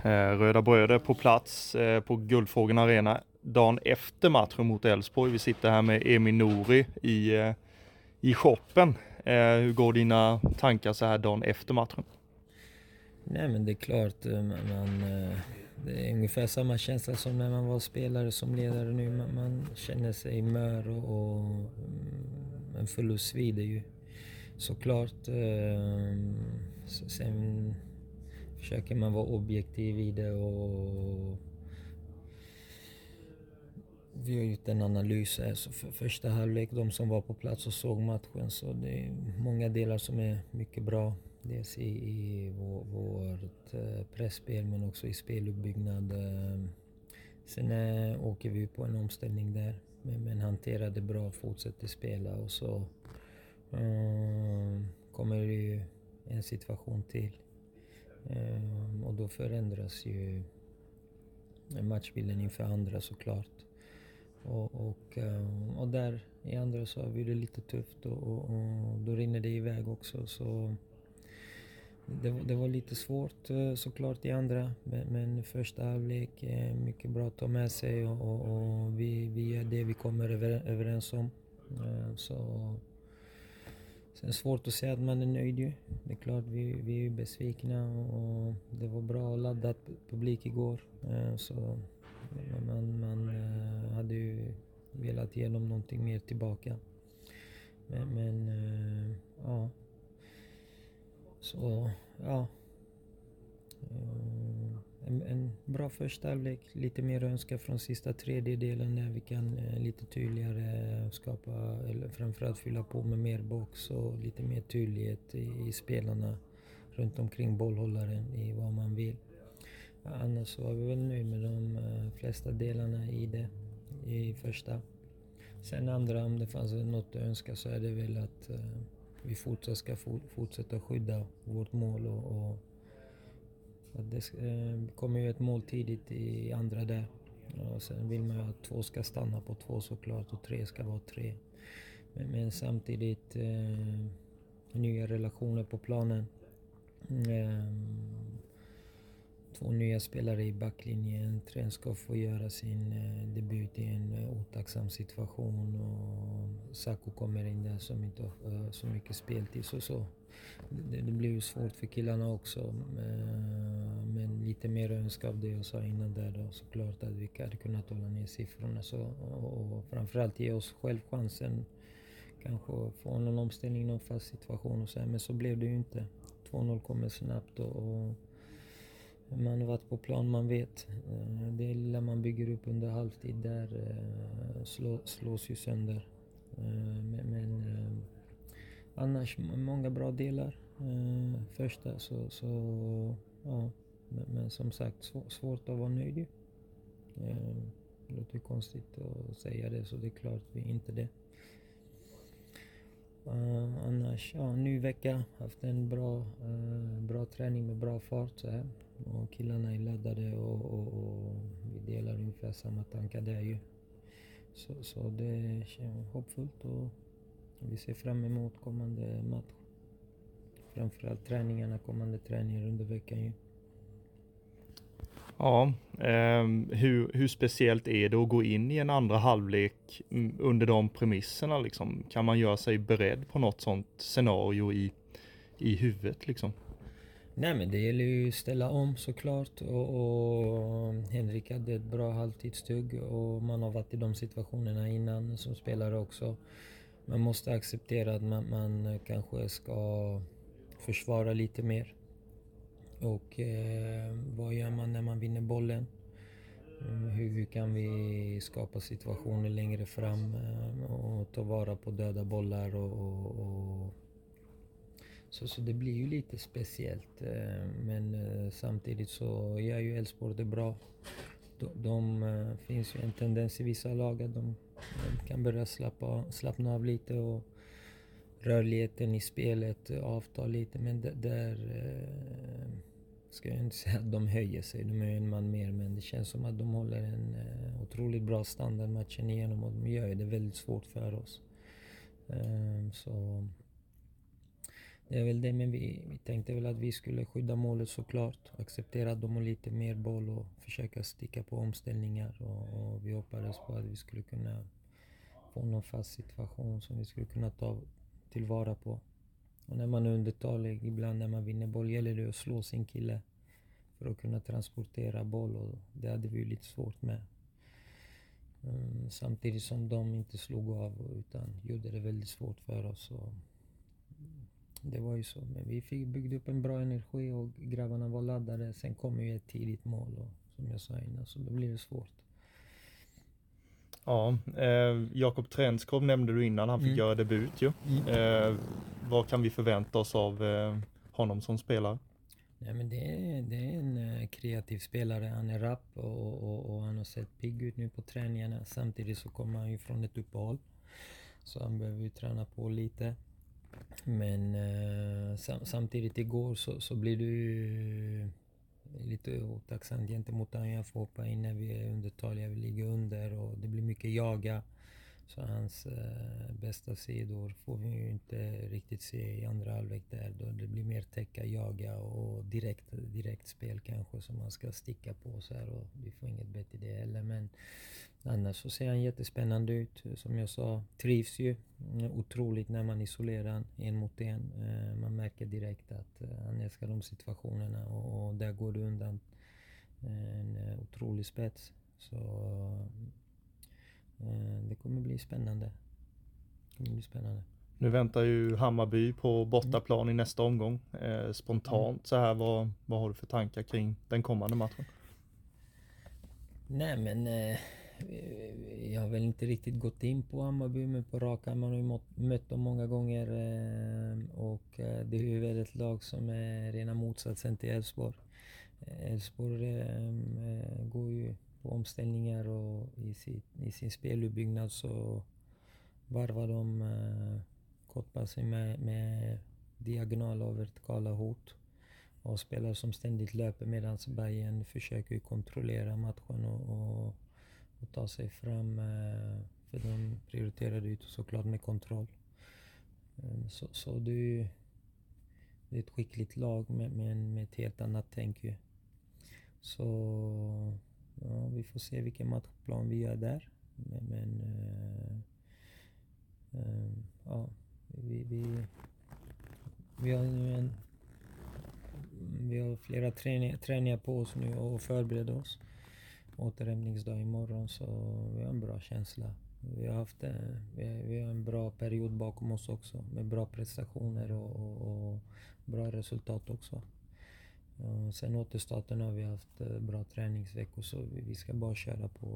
Röda Röda Bröder på plats på Guldfågeln Arena dagen efter matchen mot Elfsborg. Vi sitter här med Emin Nouri i eh, i shoppen. Eh, hur går dina tankar så här dagen efter matchen? Nej men det är klart, eh, man, eh, det är ungefär samma känsla som när man var spelare som ledare nu. Man, man känner sig mör och, och mm, en förlust svider ju såklart. Eh, sen försöker man vara objektiv i det och vi har gjort en analys här. Så för första halvlek, de som var på plats och såg matchen, så det är många delar som är mycket bra. Dels i, i vår, vårt eh, pressspel men också i speluppbyggnad. Sen äh, åker vi på en omställning där, men, men hanterar det bra, fortsätter spela och så äh, kommer det ju en situation till. Äh, och då förändras ju matchbilden inför andra såklart. Och, och, eh, och där i andra så har vi det lite tufft och, och, och då rinner det iväg också. Så det, det, var lite svårt eh, såklart i andra, men, men första halvlek är mycket bra att ta med sig och, och, och vi, vi gör det vi kommer över, överens om. Eh, så Sen svårt att säga att man är nöjd ju. Det är klart vi, vi är besvikna och det var bra laddat publik igår. Så man, att ge dem någonting mer tillbaka. Men, men eh, ja. Så, ja. Eh, en, en, bra första halvlek, lite mer önska från sista tredjedelen där vi kan eh, lite tydligare skapa, eller framförallt fylla på med mer box och lite mer tydlighet i, i spelarna runt omkring bollhållaren i vad man vill. Annars var vi väl nöjda med de eh, flesta delarna i det i första. Sen andra, om det fanns något att önska så är det väl att eh, vi fortsatt ska fortsätta skydda vårt mål och, och det eh, kommer ju ett mål tidigt i andra där. Och sen vill man ju att två ska stanna på två såklart och tre ska vara tre. Men, men samtidigt eh, nya relationer på planen. Eh, två nya spelare i backlinjen. Trent ska få göra sin eh, debut i en eh, otacksam situation och Saku kommer in där som inte har eh, så mycket speltid. Så, så. Det, det, blir ju svårt för killarna också. Men lite mer önska av det jag sa innan där då såklart att vi hade kunnat hålla ner siffrorna så, och, och framförallt ge oss själv chansen kanske få någon omställning, någon fast situation och så här. Men så blev det ju inte. 2-0 kommer snabbt och, och man har varit på plan, man vet. Eh, det lilla man bygger upp under halvtid där eh, slå, slås ju sönder. Eh, men, men annars många bra delar. Första så, så ja. Men, som sagt svårt att vara nöjd ju. Det låter konstigt att säga det så det är klart vi är inte det. Uh, annars, ja, ny vecka. Haft en bra, uh, bra träning med bra fart så här. Och killarna är laddade och, och, och, vi delar ungefär samma tankar där ju. Så, så det känns hoppfullt och vi ser fram emot kommande match. Framförallt träningarna, kommande träningar under veckan ju. Ja, eh, hur, hur speciellt är det att gå in i en andra halvlek under de premisserna liksom? Kan man göra sig beredd på något sånt scenario i, i huvudet liksom? Nej men det gäller ju att ställa om såklart och, och Henrik hade ett bra halvtidstugg och man har varit i de situationerna innan som spelare också. Man måste acceptera att man, man kanske ska försvara lite mer. Och eh, vad gör man när man vinner bollen? Mm, hur, hur, kan vi skapa situationer längre fram eh, och ta vara på döda bollar och, och, och så, så det blir ju lite speciellt. Eh, men eh, samtidigt så gör ju Elfsborg det bra. De, de eh, finns ju en tendens i vissa lag att de, de kan börja slappa, slappna av lite och rörligheten i spelet avtar lite. Men där ska jag inte säga att de höjer sig, de är en man mer. Men det känns som att de håller en otroligt bra standard matchen igenom och de gör det väldigt svårt för oss. Så det är väl det, men vi, vi tänkte väl att vi skulle skydda målet såklart. Acceptera att de har lite mer boll och försöka sticka på omställningar. Och, och vi hoppades på att vi skulle kunna få någon fast situation som vi skulle kunna ta tillvara på. Och när man är undertalig, ibland när man vinner boll, gäller det att slå sin kille för att kunna transportera boll och det hade vi ju lite svårt med. Um, samtidigt som de inte slog av utan gjorde det väldigt svårt för oss. Och det var ju så. Men vi fick byggde upp en bra energi och grabbarna var laddade. Sen kom ju ett tidigt mål och, som jag sa innan, så då blir det svårt. Ja, eh, Jakob Trenskov nämnde du innan, han fick mm. göra debut ju. Mm. Eh, vad kan vi förvänta oss av eh, honom som spelare? Nej, men det, är, det är en uh, kreativ spelare. Han är rapp och, och, och, han har sett pigg ut nu på träningarna. Samtidigt så kommer han ju från ett uppehåll. Så han behöver ju träna på lite. Men eh, sam samtidigt igår så, så blir du lite otacksam gentemot honom. Jag får hoppa in när vi är undertaliga, vi ligger under och det blir mycket jaga. Så hans eh, bästa sidor får vi ju inte riktigt se i andra halvlek där. Då det blir mer täcka, jaga och direkt, direkt spel kanske som man ska sticka på så här och vi får inget bett i det heller. Men annars så ser han jättespännande ut. Som jag sa, trivs ju eh, otroligt när man isolerar han en mot en. Eh, man märker direkt att eh, han älskar de situationerna och, och där går det undan eh, en eh, otrolig spets. Så det kommer bli spännande. Det kommer bli spännande. Nu väntar ju Hammarby på bortaplan i nästa omgång. Eh, spontant mm. så här, vad, vad har du för tankar kring den kommande matchen? Nej men eh, jag har väl inte riktigt gått in på Hammarby men på raka man har ju mött dem många gånger eh, och eh, det är ju väl ett lag som är rena motsatsen till Elfsborg. Elfsborg eh, går ju på omställningar och i, sin, i sin speluppbyggnad så varvar de eh, kortpassning med, med diagonala och vertikala hot. Och spelare som ständigt löper medan Bayern försöker kontrollera matchen och, och, och ta sig fram. Eh, för de prioriterar ut såklart med kontroll. Ehm, så, så det, är, det är ett skickligt lag men med, med ett helt annat tänk ju. Så vi får se vilken matchplan vi gör där. Men, men äh, äh, ja, vi, vi, vi har nu en vi har flera träningar, träningar på oss nu och förbereder oss. Återhämtningsdag imorgon så vi har en bra känsla. Vi har haft eh, en, vi har en bra period bakom oss också med bra prestationer och, och, och bra resultat också. Sen återstarten har vi haft eh, bra träningsveckor så vi ska bara köra på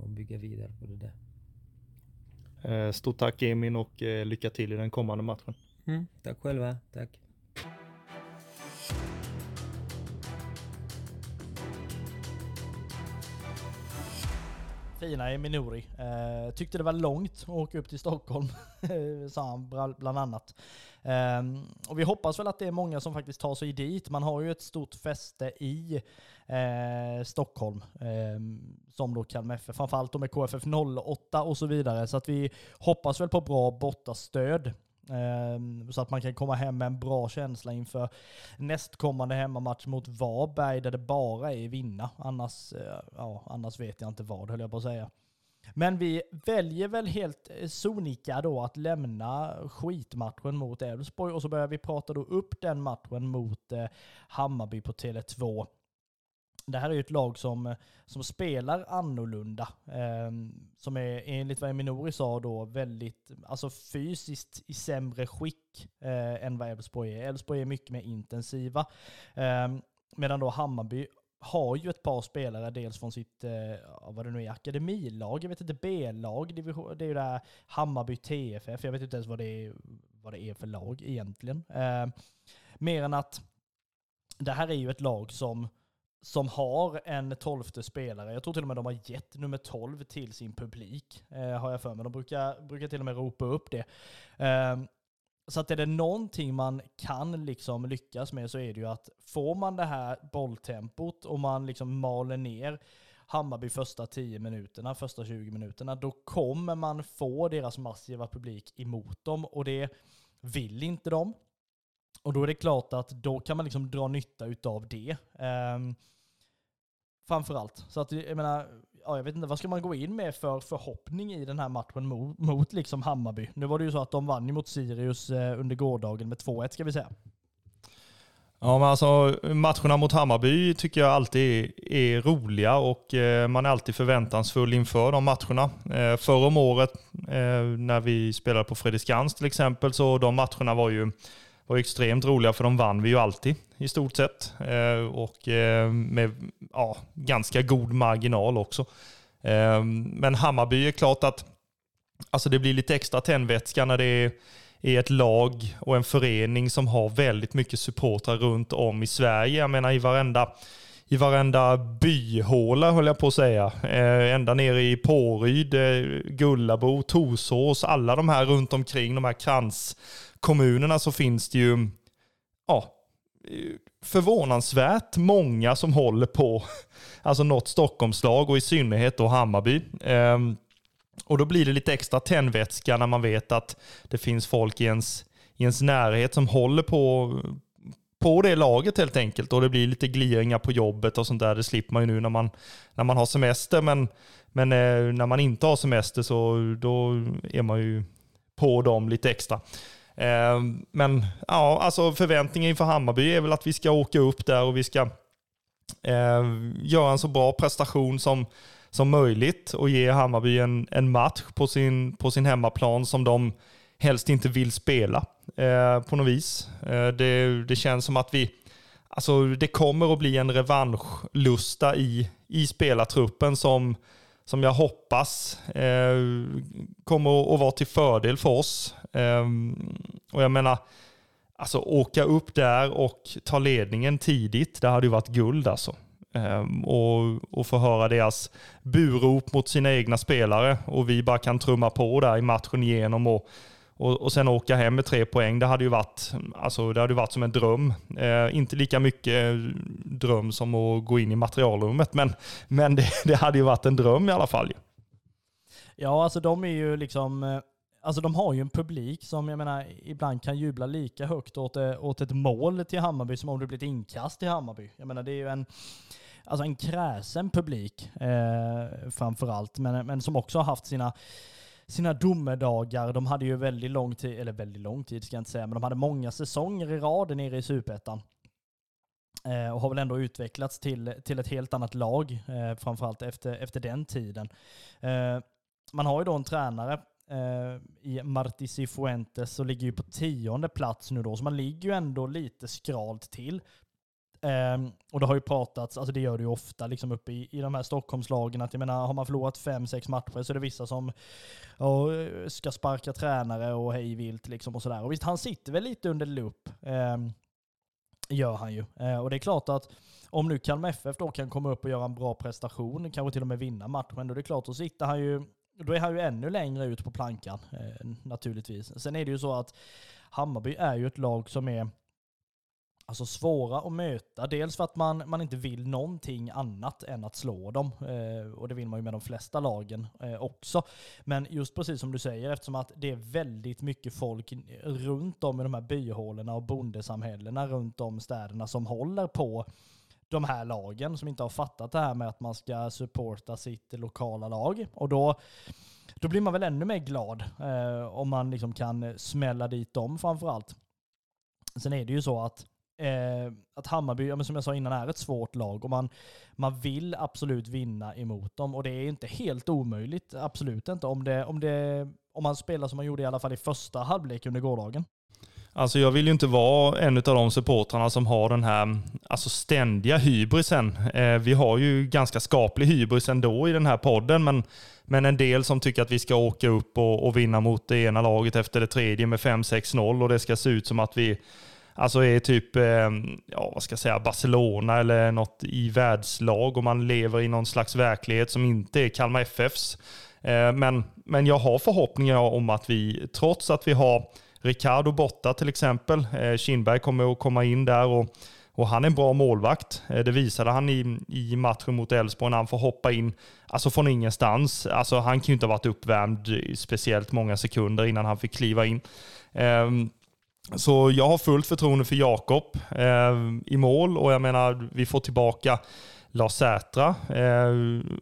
och bygga vidare på det där. Eh, stort tack Emin och eh, lycka till i den kommande matchen. Mm, tack själva, tack. Fina i Minori. Eh, tyckte det var långt att åka upp till Stockholm, sa han bland annat. Eh, och vi hoppas väl att det är många som faktiskt tar sig dit. Man har ju ett stort fäste i eh, Stockholm, ehm, som då Kalmar FF, framförallt med KFF 08 och så vidare. Så att vi hoppas väl på bra bortastöd Ehm, så att man kan komma hem med en bra känsla inför nästkommande hemmamatch mot Varberg där det bara är vinna. Annars, eh, ja, annars vet jag inte vad höll jag på att säga. Men vi väljer väl helt eh, sonika då att lämna skitmatchen mot Elfsborg och så börjar vi prata då upp den matchen mot eh, Hammarby på Tele2 det här är ju ett lag som, som spelar annorlunda. Eh, som är enligt vad Eminori sa då väldigt, alltså fysiskt i sämre skick eh, än vad Elfsborg är. Elfsborg är mycket mer intensiva. Eh, medan då Hammarby har ju ett par spelare, dels från sitt, eh, vad det nu är, akademilag, jag vet inte, B-lag, det är ju det här Hammarby TFF, jag vet inte ens vad det är, vad det är för lag egentligen. Eh, mer än att det här är ju ett lag som som har en tolfte spelare. Jag tror till och med de har gett nummer 12 till sin publik, eh, har jag för mig. De brukar, brukar till och med ropa upp det. Eh, så att är det någonting man kan liksom lyckas med så är det ju att får man det här bolltempot och man liksom maler ner Hammarby första 10 minuterna, första 20 minuterna, då kommer man få deras massiva publik emot dem och det vill inte de. Och då är det klart att då kan man liksom dra nytta utav det. Um, framförallt. Så att jag menar, ja, jag vet inte, vad ska man gå in med för förhoppning i den här matchen mot, mot liksom Hammarby? Nu var det ju så att de vann ju mot Sirius eh, under gårdagen med 2-1 ska vi säga. Ja, men alltså matcherna mot Hammarby tycker jag alltid är, roliga och eh, man är alltid förväntansfull inför de matcherna. Eh, förra om året eh, när vi spelade på Fredriksskans till exempel, så de matcherna var ju var extremt roliga för de vann vi ju alltid i stort sett. Eh, och eh, med ja, ganska god marginal också. Eh, men Hammarby är klart att alltså det blir lite extra tändvätska när det är, är ett lag och en förening som har väldigt mycket supportrar runt om i Sverige. Jag menar i varenda i varenda byhåla höll jag på att säga. Äh, ända nere i Påryd, eh, Gullabo, Torsås, alla de här runt omkring, de här krans kommunerna så finns det ju ja, förvånansvärt många som håller på alltså något Stockholmslag och i synnerhet då Hammarby. Ehm, och då blir det lite extra tändvätska när man vet att det finns folk i ens, i ens närhet som håller på, på det laget helt enkelt. Och det blir lite gliringar på jobbet och sånt där. Det slipper man ju nu när man, när man har semester. Men, men eh, när man inte har semester så då är man ju på dem lite extra. Eh, men ja, alltså förväntningen inför Hammarby är väl att vi ska åka upp där och vi ska eh, göra en så bra prestation som, som möjligt och ge Hammarby en, en match på sin, på sin hemmaplan som de helst inte vill spela eh, på något vis. Eh, det, det känns som att vi, alltså det kommer att bli en revanschlusta i, i spelartruppen som, som jag hoppas eh, kommer att vara till fördel för oss. Eh, och jag menar, alltså åka upp där och ta ledningen tidigt, det hade ju varit guld alltså. Eh, och, och få höra deras burop mot sina egna spelare och vi bara kan trumma på där i matchen igenom och, och, och sen åka hem med tre poäng. Det hade ju varit, alltså, det hade varit som en dröm. Eh, inte lika mycket dröm som att gå in i materialrummet, men, men det, det hade ju varit en dröm i alla fall. Ja, alltså de är ju liksom eh, Alltså de har ju en publik som jag menar ibland kan jubla lika högt åt, eh, åt ett mål till Hammarby som om det blir ett inkast till Hammarby. Jag menar det är ju en, alltså en kräsen publik eh, framförallt, men, men som också har haft sina sina domedagar. De hade ju väldigt lång tid, eller väldigt lång tid ska jag inte säga, men de hade många säsonger i rad nere i Superettan. Eh, och har väl ändå utvecklats till, till ett helt annat lag, eh, framförallt efter, efter den tiden. Eh, man har ju då en tränare eh, i Marti Cifuentes och ligger ju på tionde plats nu då, så man ligger ju ändå lite skralt till. Um, och det har ju pratats, alltså det gör det ju ofta liksom uppe i, i de här Stockholmslagen, att jag menar har man förlorat fem, sex matcher så är det vissa som oh, ska sparka tränare och hej vilt liksom och sådär. Och visst, han sitter väl lite under lupp, um, gör han ju. Uh, och det är klart att om nu Kalmar FF då kan komma upp och göra en bra prestation, kanske till och med vinna matchen, då är det klart, då sitter han ju då är han ju ännu längre ut på plankan eh, naturligtvis. Sen är det ju så att Hammarby är ju ett lag som är alltså svåra att möta. Dels för att man, man inte vill någonting annat än att slå dem. Eh, och det vill man ju med de flesta lagen eh, också. Men just precis som du säger, eftersom att det är väldigt mycket folk runt om i de här byhålorna och bondesamhällena runt om städerna som håller på de här lagen som inte har fattat det här med att man ska supporta sitt lokala lag. Och då, då blir man väl ännu mer glad eh, om man liksom kan smälla dit dem framförallt. Sen är det ju så att Eh, att Hammarby, ja, som jag sa innan, är ett svårt lag och man, man vill absolut vinna emot dem. Och det är inte helt omöjligt, absolut inte, om, det, om, det, om man spelar som man gjorde i alla fall i första halvlek under gårdagen. Alltså jag vill ju inte vara en av de supportrarna som har den här alltså ständiga hybrisen. Eh, vi har ju ganska skaplig hybris ändå i den här podden, men, men en del som tycker att vi ska åka upp och, och vinna mot det ena laget efter det tredje med 5-6-0 och det ska se ut som att vi alltså är typ, eh, ja vad ska jag säga, Barcelona eller något i världslag och man lever i någon slags verklighet som inte är Kalmar FFs. Eh, men, men jag har förhoppningar om att vi, trots att vi har Ricardo borta till exempel. Kinberg Kindberg kommer att komma in där och, och han är en bra målvakt. Det visade han i, i matchen mot Elfsborg när han får hoppa in alltså från ingenstans. Alltså han kan ju inte ha varit uppvärmd speciellt många sekunder innan han fick kliva in. Ehm, så jag har fullt förtroende för Jakob eh, i mål och jag menar vi får tillbaka Lars Sätra. Eh,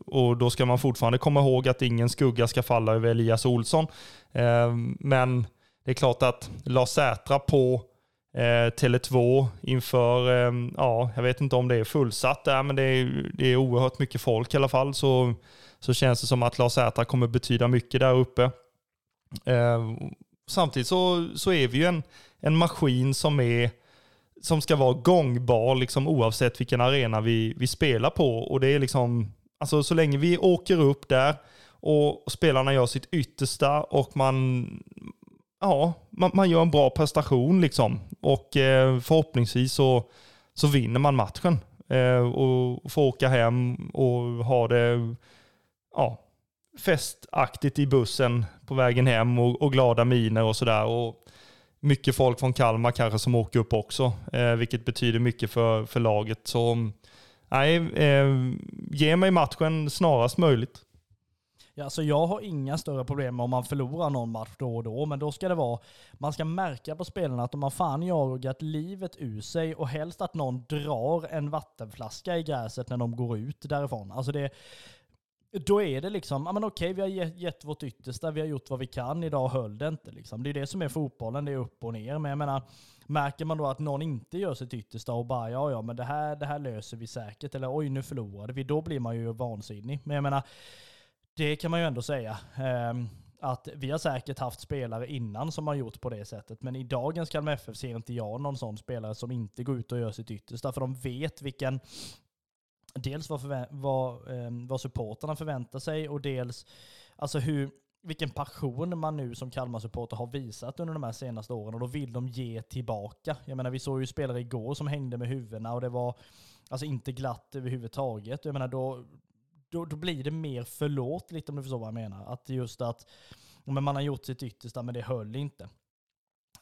och då ska man fortfarande komma ihåg att ingen skugga ska falla över Elias Olsson. Eh, men det är klart att Lars Sätra på eh, Tele2 inför, eh, ja, jag vet inte om det är fullsatt där, men det är, det är oerhört mycket folk i alla fall. Så, så känns det som att Lars Sätra kommer betyda mycket där uppe. Eh, Samtidigt så, så är vi ju en, en maskin som är som ska vara gångbar liksom, oavsett vilken arena vi, vi spelar på. Och det är liksom, alltså så länge vi åker upp där och spelarna gör sitt yttersta och man, ja, man, man, gör en bra prestation liksom. Och eh, förhoppningsvis så, så vinner man matchen. Eh, och får åka hem och ha det ja, festaktigt i bussen på vägen hem och, och glada miner och sådär. Mycket folk från Kalmar kanske som åker upp också, eh, vilket betyder mycket för, för laget. Så nej, eh, ge mig matchen snarast möjligt. Ja, alltså jag har inga större problem om man förlorar någon match då och då, men då ska det vara, man ska märka på spelarna att de har fan jagat livet ur sig och helst att någon drar en vattenflaska i gräset när de går ut därifrån. Alltså det, då är det liksom, ja men okej, vi har gett, gett vårt yttersta, vi har gjort vad vi kan, idag höll det inte liksom. Det är det som är fotbollen, det är upp och ner. Men jag menar, märker man då att någon inte gör sitt yttersta och bara, ja ja, men det här, det här löser vi säkert, eller oj, nu förlorade vi, då blir man ju vansinnig. Men jag menar, det kan man ju ändå säga. Um, att vi har säkert haft spelare innan som har gjort på det sättet, men i dagens Kalmar FF ser inte jag någon sån spelare som inte går ut och gör sitt yttersta, för de vet vilken dels vad, vad, eh, vad supporterna förväntar sig och dels alltså hur, vilken passion man nu som Kalmar-supporter har visat under de här senaste åren och då vill de ge tillbaka. Jag menar vi såg ju spelare igår som hängde med huvudena och det var alltså inte glatt överhuvudtaget. Jag menar då, då, då blir det mer förlåtligt om du förstår vad jag menar. Att just att men man har gjort sitt yttersta men det höll inte.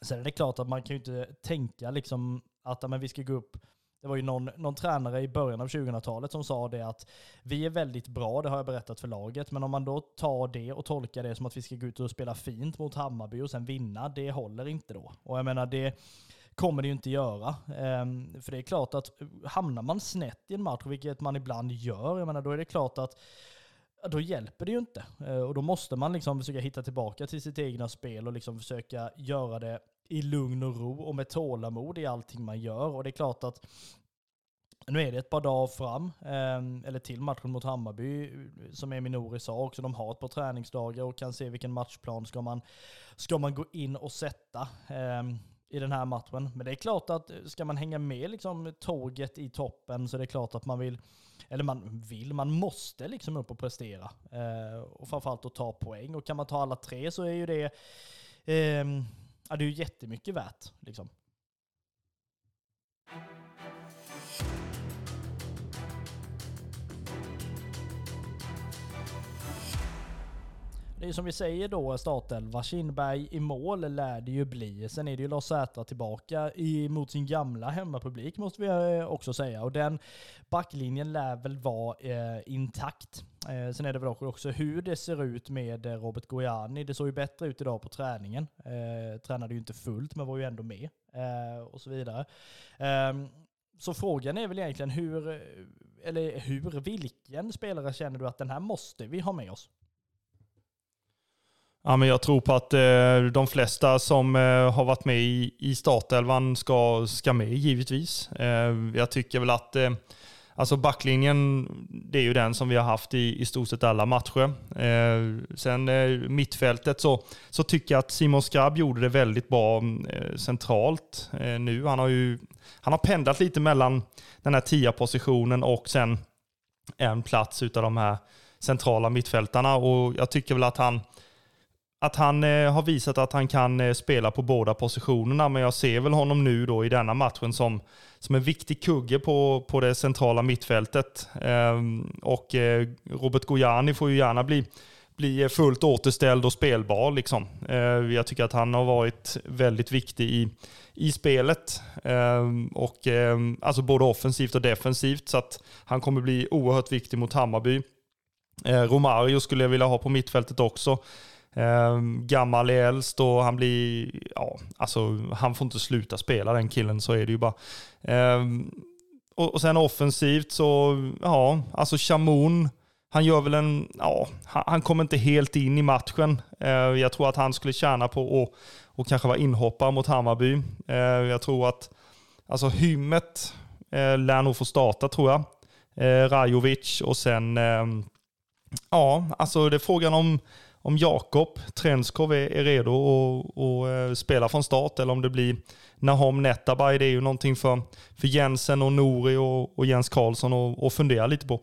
Sen är det klart att man kan ju inte tänka liksom att men vi ska gå upp det var ju någon, någon tränare i början av 2000-talet som sa det att vi är väldigt bra, det har jag berättat för laget, men om man då tar det och tolkar det som att vi ska gå ut och spela fint mot Hammarby och sen vinna, det håller inte då. Och jag menar, det kommer det ju inte göra. Um, för det är klart att eh, hamnar man snett i en match, vilket man ibland gör, jag menar, då är det klart att då hjälper det ju inte. Uh, och då måste man liksom försöka hitta tillbaka till sitt egna spel och liksom försöka göra det i lugn och ro och med tålamod i allting man gör. Och det är klart att nu är det ett par dagar fram, ehm, eller till matchen mot Hammarby, som Emin Nouri sa också, de har ett par träningsdagar och kan se vilken matchplan ska man, ska man gå in och sätta ehm, i den här matchen. Men det är klart att eh, ska man hänga med liksom, tåget i toppen så är det klart att man vill, eller man vill, man måste liksom upp och prestera. Eh, och framförallt att ta poäng. Och kan man ta alla tre så är ju det eh, ja, det är ju jättemycket värt. Liksom. Det är som vi säger då, startelva. Kindberg i mål lär det ju bli. Sen är det ju Lars Sätra tillbaka mot sin gamla hemmapublik måste vi eh, också säga. Och den backlinjen lär väl vara eh, intakt. Eh, sen är det väl också hur det ser ut med eh, Robert Gojani. Det såg ju bättre ut idag på träningen. Eh, tränade ju inte fullt men var ju ändå med. Eh, och så vidare. Ehm, så frågan är väl egentligen hur, eh, eller hur, vilken spelare känner du att den här måste vi ha med oss? Ja, men jag tror på att eh, de flesta som eh, har varit med i, i startelvan ska, ska med givetvis. Eh, jag tycker väl att eh, alltså backlinjen, det är ju den som vi har haft i, i stort sett alla matcher. Eh, sen eh, mittfältet så, så tycker jag att Simon Skrabb gjorde det väldigt bra eh, centralt eh, nu. Han har ju han har pendlat lite mellan den här tia positionen och sen en plats utav de här centrala mittfältarna och jag tycker väl att han att han eh, har visat att han kan eh, spela på båda positionerna, men jag ser väl honom nu då i denna matchen som, som en viktig kugge på, på det centrala mittfältet. Ehm, och eh, Robert Gojani får ju gärna bli, bli fullt återställd och spelbar. Liksom. Ehm, jag tycker att han har varit väldigt viktig i, i spelet. Ehm, och, alltså både offensivt och defensivt, så att han kommer bli oerhört viktig mot Hammarby. Ehm, Romario skulle jag vilja ha på mittfältet också. Ehm, gammal är äldst och han blir, ja, alltså han får inte sluta spela den killen, så är det ju bara. Ehm, och, och, sen offensivt så, ja, alltså Chamon, han gör väl en, ja, han, han kommer inte helt in i matchen. Ehm, jag tror att han skulle tjäna på att och kanske vara inhoppare mot Hammarby. Jag tror att, alltså Hymmet eh, lär nog få starta tror jag. Rajovic och sen, ja, alltså det är frågan om om Jakob Trenskov är, är redo att och eh, spela från start eller om det blir Nahom Netabay. Det är ju någonting för, för Jensen och Nori och, och Jens Karlsson att fundera lite på.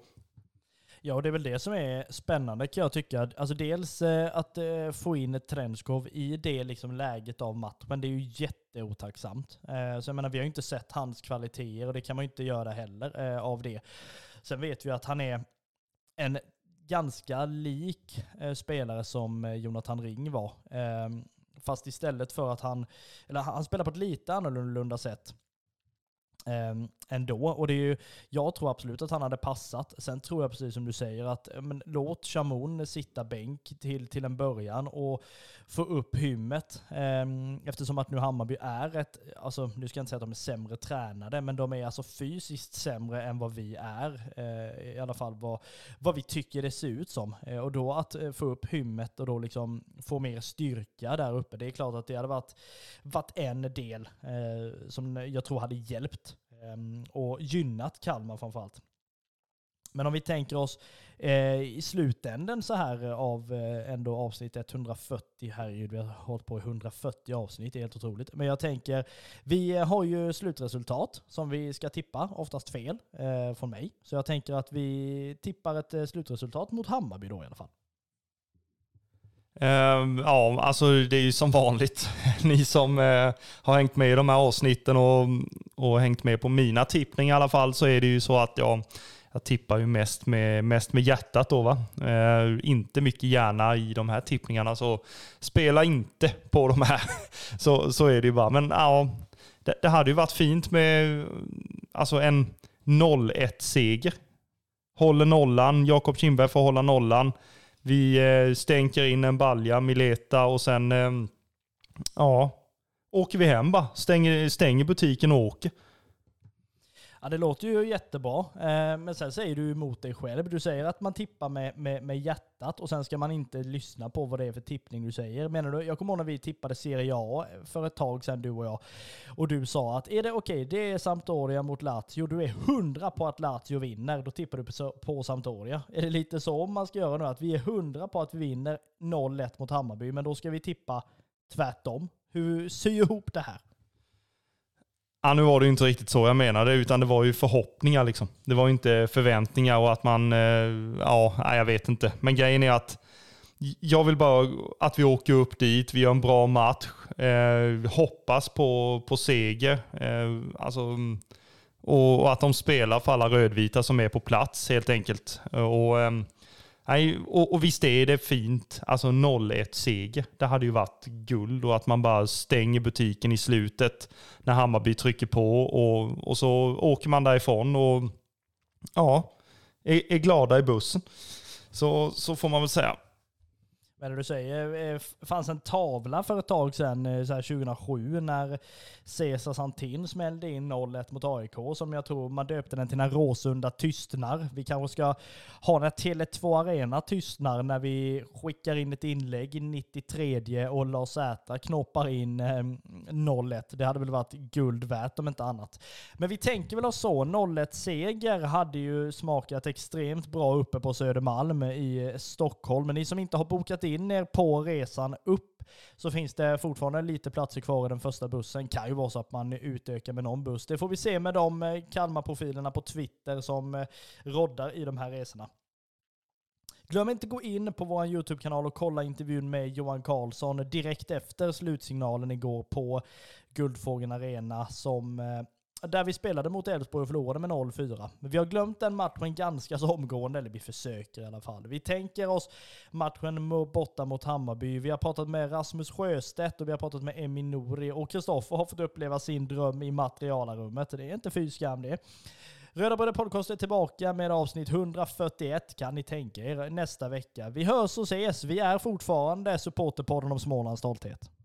Ja, och det är väl det som är spännande kan jag tycka. Alltså dels eh, att eh, få in ett Trenskov i det liksom läget av matchen, det är ju jätteotacksamt. Eh, så jag menar, vi har ju inte sett hans kvaliteter och det kan man ju inte göra heller eh, av det. Sen vet vi att han är en ganska lik eh, spelare som eh, Jonathan Ring var. Eh, fast istället för att han, eller han spelar på ett lite annorlunda sätt. Eh, ändå. Och det är ju, jag tror absolut att han hade passat. Sen tror jag precis som du säger att men, låt Chamon sitta bänk till, till en början och få upp hymmet. Ehm, eftersom att nu Hammarby är ett, alltså nu ska jag inte säga att de är sämre tränade, men de är alltså fysiskt sämre än vad vi är. Eh, I alla fall vad, vad vi tycker det ser ut som. Eh, och då att eh, få upp hymmet och då liksom få mer styrka där uppe, det är klart att det hade varit, varit en del som jag tror hade hjälpt Ehm, och gynnat Kalmar framförallt. Men om vi tänker oss eh, i slutänden så här eh, av eh, ändå avsnitt 140, herregud vi har hållit på i 140 avsnitt, det är helt otroligt. Men jag tänker, vi eh, har ju slutresultat som vi ska tippa, oftast fel eh, från mig. Så jag tänker att vi tippar ett eh, slutresultat mot Hammarby då i alla fall. Uh, ja, alltså det är ju som vanligt. Ni som uh, har hängt med i de här avsnitten och, och hängt med på mina tippningar i alla fall så är det ju så att jag, jag tippar ju mest med, mest med hjärtat då va. Uh, inte mycket hjärna i de här tippningarna så spela inte på de här. så, så är det ju bara. Men ja, det, det hade ju varit fint med alltså en 0-1 seger. Håller nollan, Jakob Kindberg får hålla nollan. Vi eh, stänker in en balja, Mileta och sen eh, ja, åker vi hem bara. Stänger, stänger butiken och åker. Ja, det låter ju jättebra. Eh, men sen säger du emot dig själv. Du säger att man tippar med, med, med hjärtat och sen ska man inte lyssna på vad det är för tippning du säger. Menar du? Jag kommer ihåg när vi tippade Serie A för ett tag sedan, du och jag. Och du sa att är det okej, okay, det är Sampdoria mot Lazio. Du är hundra på att Lazio vinner. Då tippar du på, på Sampdoria. Är det lite så man ska göra nu? Att vi är hundra på att vi vinner 0-1 mot Hammarby, men då ska vi tippa tvärtom. Hur sy ihop det här? Ja, nu var det inte riktigt så jag menade, utan det var ju förhoppningar. Liksom. Det var inte förväntningar och att man, eh, ja, jag vet inte. Men grejen är att jag vill bara att vi åker upp dit, vi gör en bra match, eh, hoppas på, på seger. Eh, alltså, och, och, att de spelar för alla rödvita som är på plats helt enkelt. Och, eh, Nej, och, och visst är det fint. Alltså 0-1 seger. Det hade ju varit guld och att man bara stänger butiken i slutet när Hammarby trycker på och, och så åker man därifrån och ja, är, är glada i bussen. Så, så får man väl säga. Men du säger, eh, det fanns en tavla för ett tag sedan, eh, så 2007, när Cesar Santin smällde in 0-1 mot AIK, som jag tror man döpte den till när Råsunda tystnar. Vi kanske ska ha när Tele2 Arena tystnar när vi skickar in ett inlägg i 93 och Lars Zäta knoppar in eh, 0-1. Det hade väl varit guld värt om inte annat. Men vi tänker väl oss så, 0-1-seger hade ju smakat extremt bra uppe på Södermalm i Stockholm. Men ni som inte har bokat in in er på resan upp så finns det fortfarande lite platser kvar i den första bussen. Kan ju vara så att man utökar med någon buss. Det får vi se med de eh, Kalmar-profilerna på Twitter som eh, roddar i de här resorna. Glöm inte gå in på vår YouTube-kanal och kolla intervjun med Johan Karlsson direkt efter slutsignalen igår på Guldfågeln Arena som eh, där vi spelade mot Elfsborg och förlorade med 0-4. Men vi har glömt den matchen ganska så omgående, eller vi försöker i alla fall. Vi tänker oss matchen borta mot Hammarby. Vi har pratat med Rasmus Sjöstedt och vi har pratat med Emi Nouri och Kristoffer har fått uppleva sin dröm i materialarummet. Det är inte fy skam det. Röda Bröder Podcast är tillbaka med avsnitt 141 kan ni tänka er nästa vecka. Vi hörs och ses. Vi är fortfarande supporterpodden om Smålands stolthet.